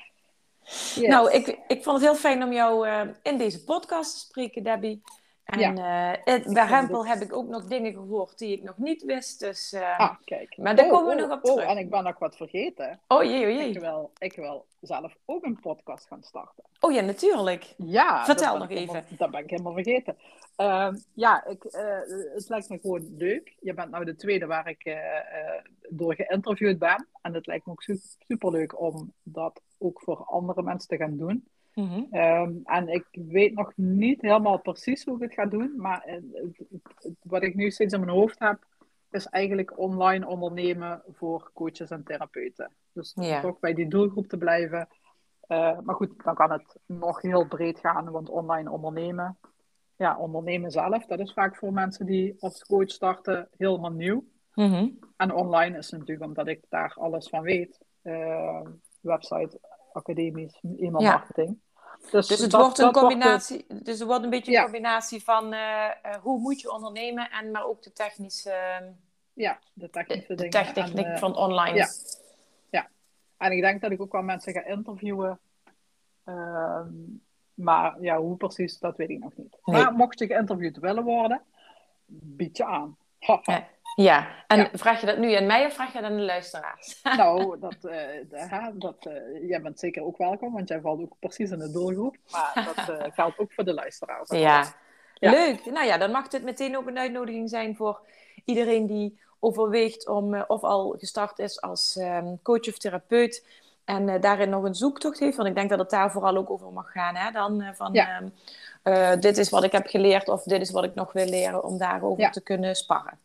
Speaker 1: Yes. Nou, ik, ik vond het heel fijn om jou uh, in deze podcast te spreken, Debbie. En ja. uh, bij Rempel heb ik ook nog dingen gehoord die ik nog niet wist. Dus, uh,
Speaker 2: ah, kijk.
Speaker 1: Maar daar oh, komen we oh, nog op terug.
Speaker 2: Oh, en ik ben nog wat vergeten.
Speaker 1: Oh jee, oh jee.
Speaker 2: Ik wil, ik wil zelf ook een podcast gaan starten.
Speaker 1: Oh ja, natuurlijk.
Speaker 2: Ja.
Speaker 1: Vertel nog even.
Speaker 2: Helemaal, dat ben ik helemaal vergeten. Uh, ja, ik, uh, het lijkt me gewoon leuk. Je bent nou de tweede waar ik uh, door geïnterviewd ben. En het lijkt me ook super leuk om dat ook voor andere mensen te gaan doen. Mm -hmm. um, en ik weet nog niet helemaal precies hoe ik het ga doen. Maar het, het, wat ik nu steeds in mijn hoofd heb, is eigenlijk online ondernemen voor coaches en therapeuten. Dus toch bij die doelgroep te blijven. maar goed, dan kan het nog heel breed gaan, want online ondernemen ja, ondernemen zelf, dat is vaak voor mensen die als coach starten helemaal nieuw. Mm En online is natuurlijk omdat ik daar alles van weet. Uh, website, academisch, e-mail marketing.
Speaker 1: Dus, dus het wordt een combinatie, wordt dus het wordt een beetje een combinatie van uh, hoe moet je ondernemen en maar ook de technische,
Speaker 2: ja, de technische
Speaker 1: de, de techniek en, van online.
Speaker 2: Ja. ja, en ik denk dat ik ook wel mensen ga interviewen. Uh, maar ja, hoe precies, dat weet ik nog niet. Maar mocht je geïnterviewd willen worden, bied je aan.
Speaker 1: ja. Ja, en vraag je dat nu aan mij of vraag je dat aan de luisteraars?
Speaker 2: nou, dat, uh, dat, uh, jij bent zeker ook welkom, want jij valt ook precies in de doelgroep. Maar dat uh, geldt ook voor de luisteraars.
Speaker 1: Ja. ja. leuk. Nou ja, dan mag dit meteen ook een uitnodiging zijn voor iedereen die overweegt om of al gestart is als um, coach of therapeut en daarin nog een zoektocht heeft. Want ik denk dat het daar vooral ook over mag gaan. Hè? Dan van uh, dit is wat ik heb geleerd of dit is wat ik nog wil leren om daarover te kunnen sparren.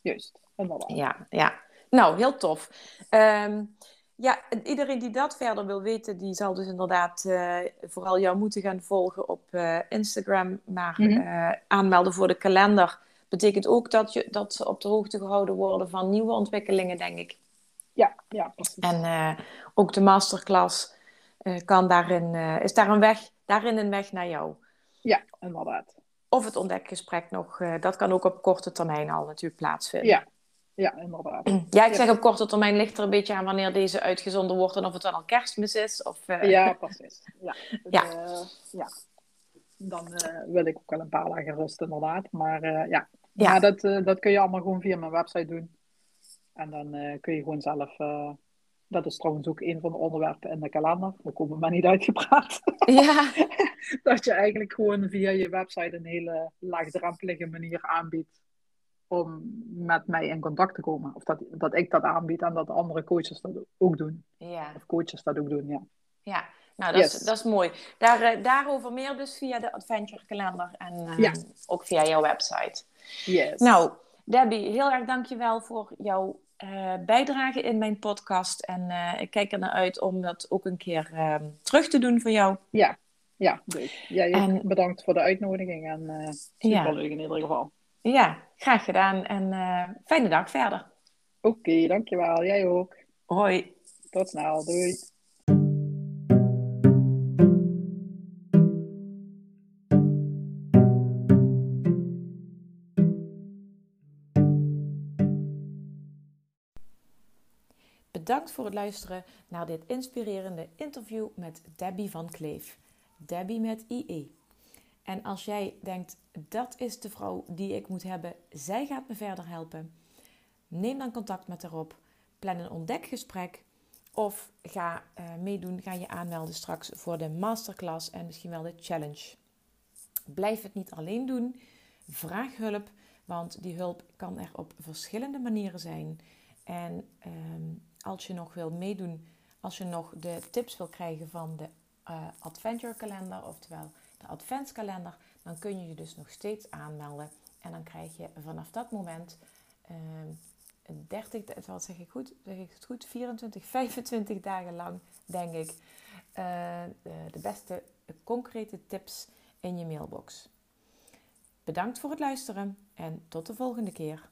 Speaker 2: Juist, inderdaad.
Speaker 1: Ja, ja. Nou, heel tof. Um, ja, iedereen die dat verder wil weten, die zal dus inderdaad vooral jou moeten gaan volgen op Instagram. Maar mm -hmm. aanmelden voor de kalender betekent ook dat, je, dat ze op de hoogte gehouden worden van nieuwe ontwikkelingen, denk ik.
Speaker 2: Ja, ja, precies.
Speaker 1: En ook de masterclass kan daarin, is daar een weg, daarin een weg naar jou.
Speaker 2: Ja, inderdaad.
Speaker 1: Of het ontdekgesprek nog, dat kan ook op korte termijn al natuurlijk plaatsvinden.
Speaker 2: Ja, ja inderdaad.
Speaker 1: Ja, ik zeg op korte termijn ligt er een beetje aan wanneer deze uitgezonden wordt en of het dan al kerstmis is. Of,
Speaker 2: Ja, precies. Ja, het, ja. ja. Dan wil ik ook wel een paar dagen rust inderdaad. Maar ja, ja. Maar dat, dat kun je allemaal gewoon via mijn website doen. En dan kun je gewoon zelf. Dat is trouwens ook een van de onderwerpen in de kalender. We komen maar niet uitgepraat.
Speaker 1: Ja.
Speaker 2: dat je eigenlijk gewoon via je website een hele laagdrempelige manier aanbiedt om met mij in contact te komen. Of dat, dat ik dat aanbied en dat andere coaches dat ook doen.
Speaker 1: Ja.
Speaker 2: Of coaches dat ook doen, ja.
Speaker 1: Ja, nou dat, is, dat is mooi. Daar, uh, daarover meer dus via de Adventure Kalender en ja. ook via jouw website.
Speaker 2: Yes.
Speaker 1: Nou, Debbie, heel erg dankjewel voor jouw uh, bijdrage in mijn podcast. En uh, ik kijk er naar uit om dat ook een keer uh, terug te doen voor jou.
Speaker 2: Ja, ja, goed. Bedankt voor de uitnodiging en uh, superleuk in ieder geval.
Speaker 1: Ja, graag gedaan en eh, fijne dag verder.
Speaker 2: Oké, dankjewel. Jij ook.
Speaker 1: Hoi.
Speaker 2: Tot snel. Doei.
Speaker 1: Bedankt voor het luisteren naar dit inspirerende interview met Debbie van Kleef. Debbie met IE. En als jij denkt, dat is de vrouw die ik moet hebben, zij gaat me verder helpen, neem dan contact met haar op. Plan een ontdekgesprek of ga uh, meedoen, ga je aanmelden straks voor de masterclass en misschien wel de challenge. Blijf het niet alleen doen. Vraag hulp, want die hulp kan er op verschillende manieren zijn. En ehm, als je nog wil meedoen, als je nog de tips wil krijgen van de uh, adventure kalender, oftewel de adventskalender, dan kun je je dus nog steeds aanmelden. En dan krijg je vanaf dat moment uh, 30, wat zeg ik goed? Zeg ik het goed? 24, 25 dagen lang, denk ik, uh, de beste concrete tips in je mailbox. Bedankt voor het luisteren en tot de volgende keer.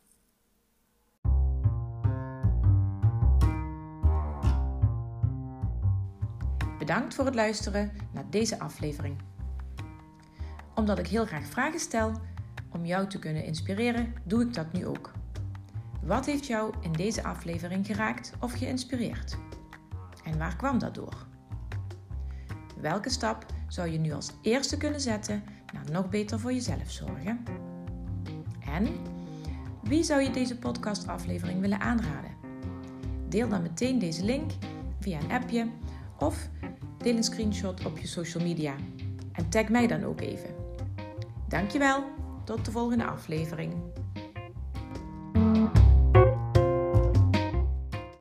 Speaker 1: Bedankt voor het luisteren naar deze aflevering. Omdat ik heel graag vragen stel om jou te kunnen inspireren, doe ik dat nu ook. Wat heeft jou in deze aflevering geraakt of geïnspireerd? En waar kwam dat door? Welke stap zou je nu als eerste kunnen zetten naar nog beter voor jezelf zorgen? En wie zou je deze podcastaflevering willen aanraden? Deel dan meteen deze link via een appje of deel een screenshot op je social media en tag mij dan ook even. Dankjewel, tot de volgende aflevering.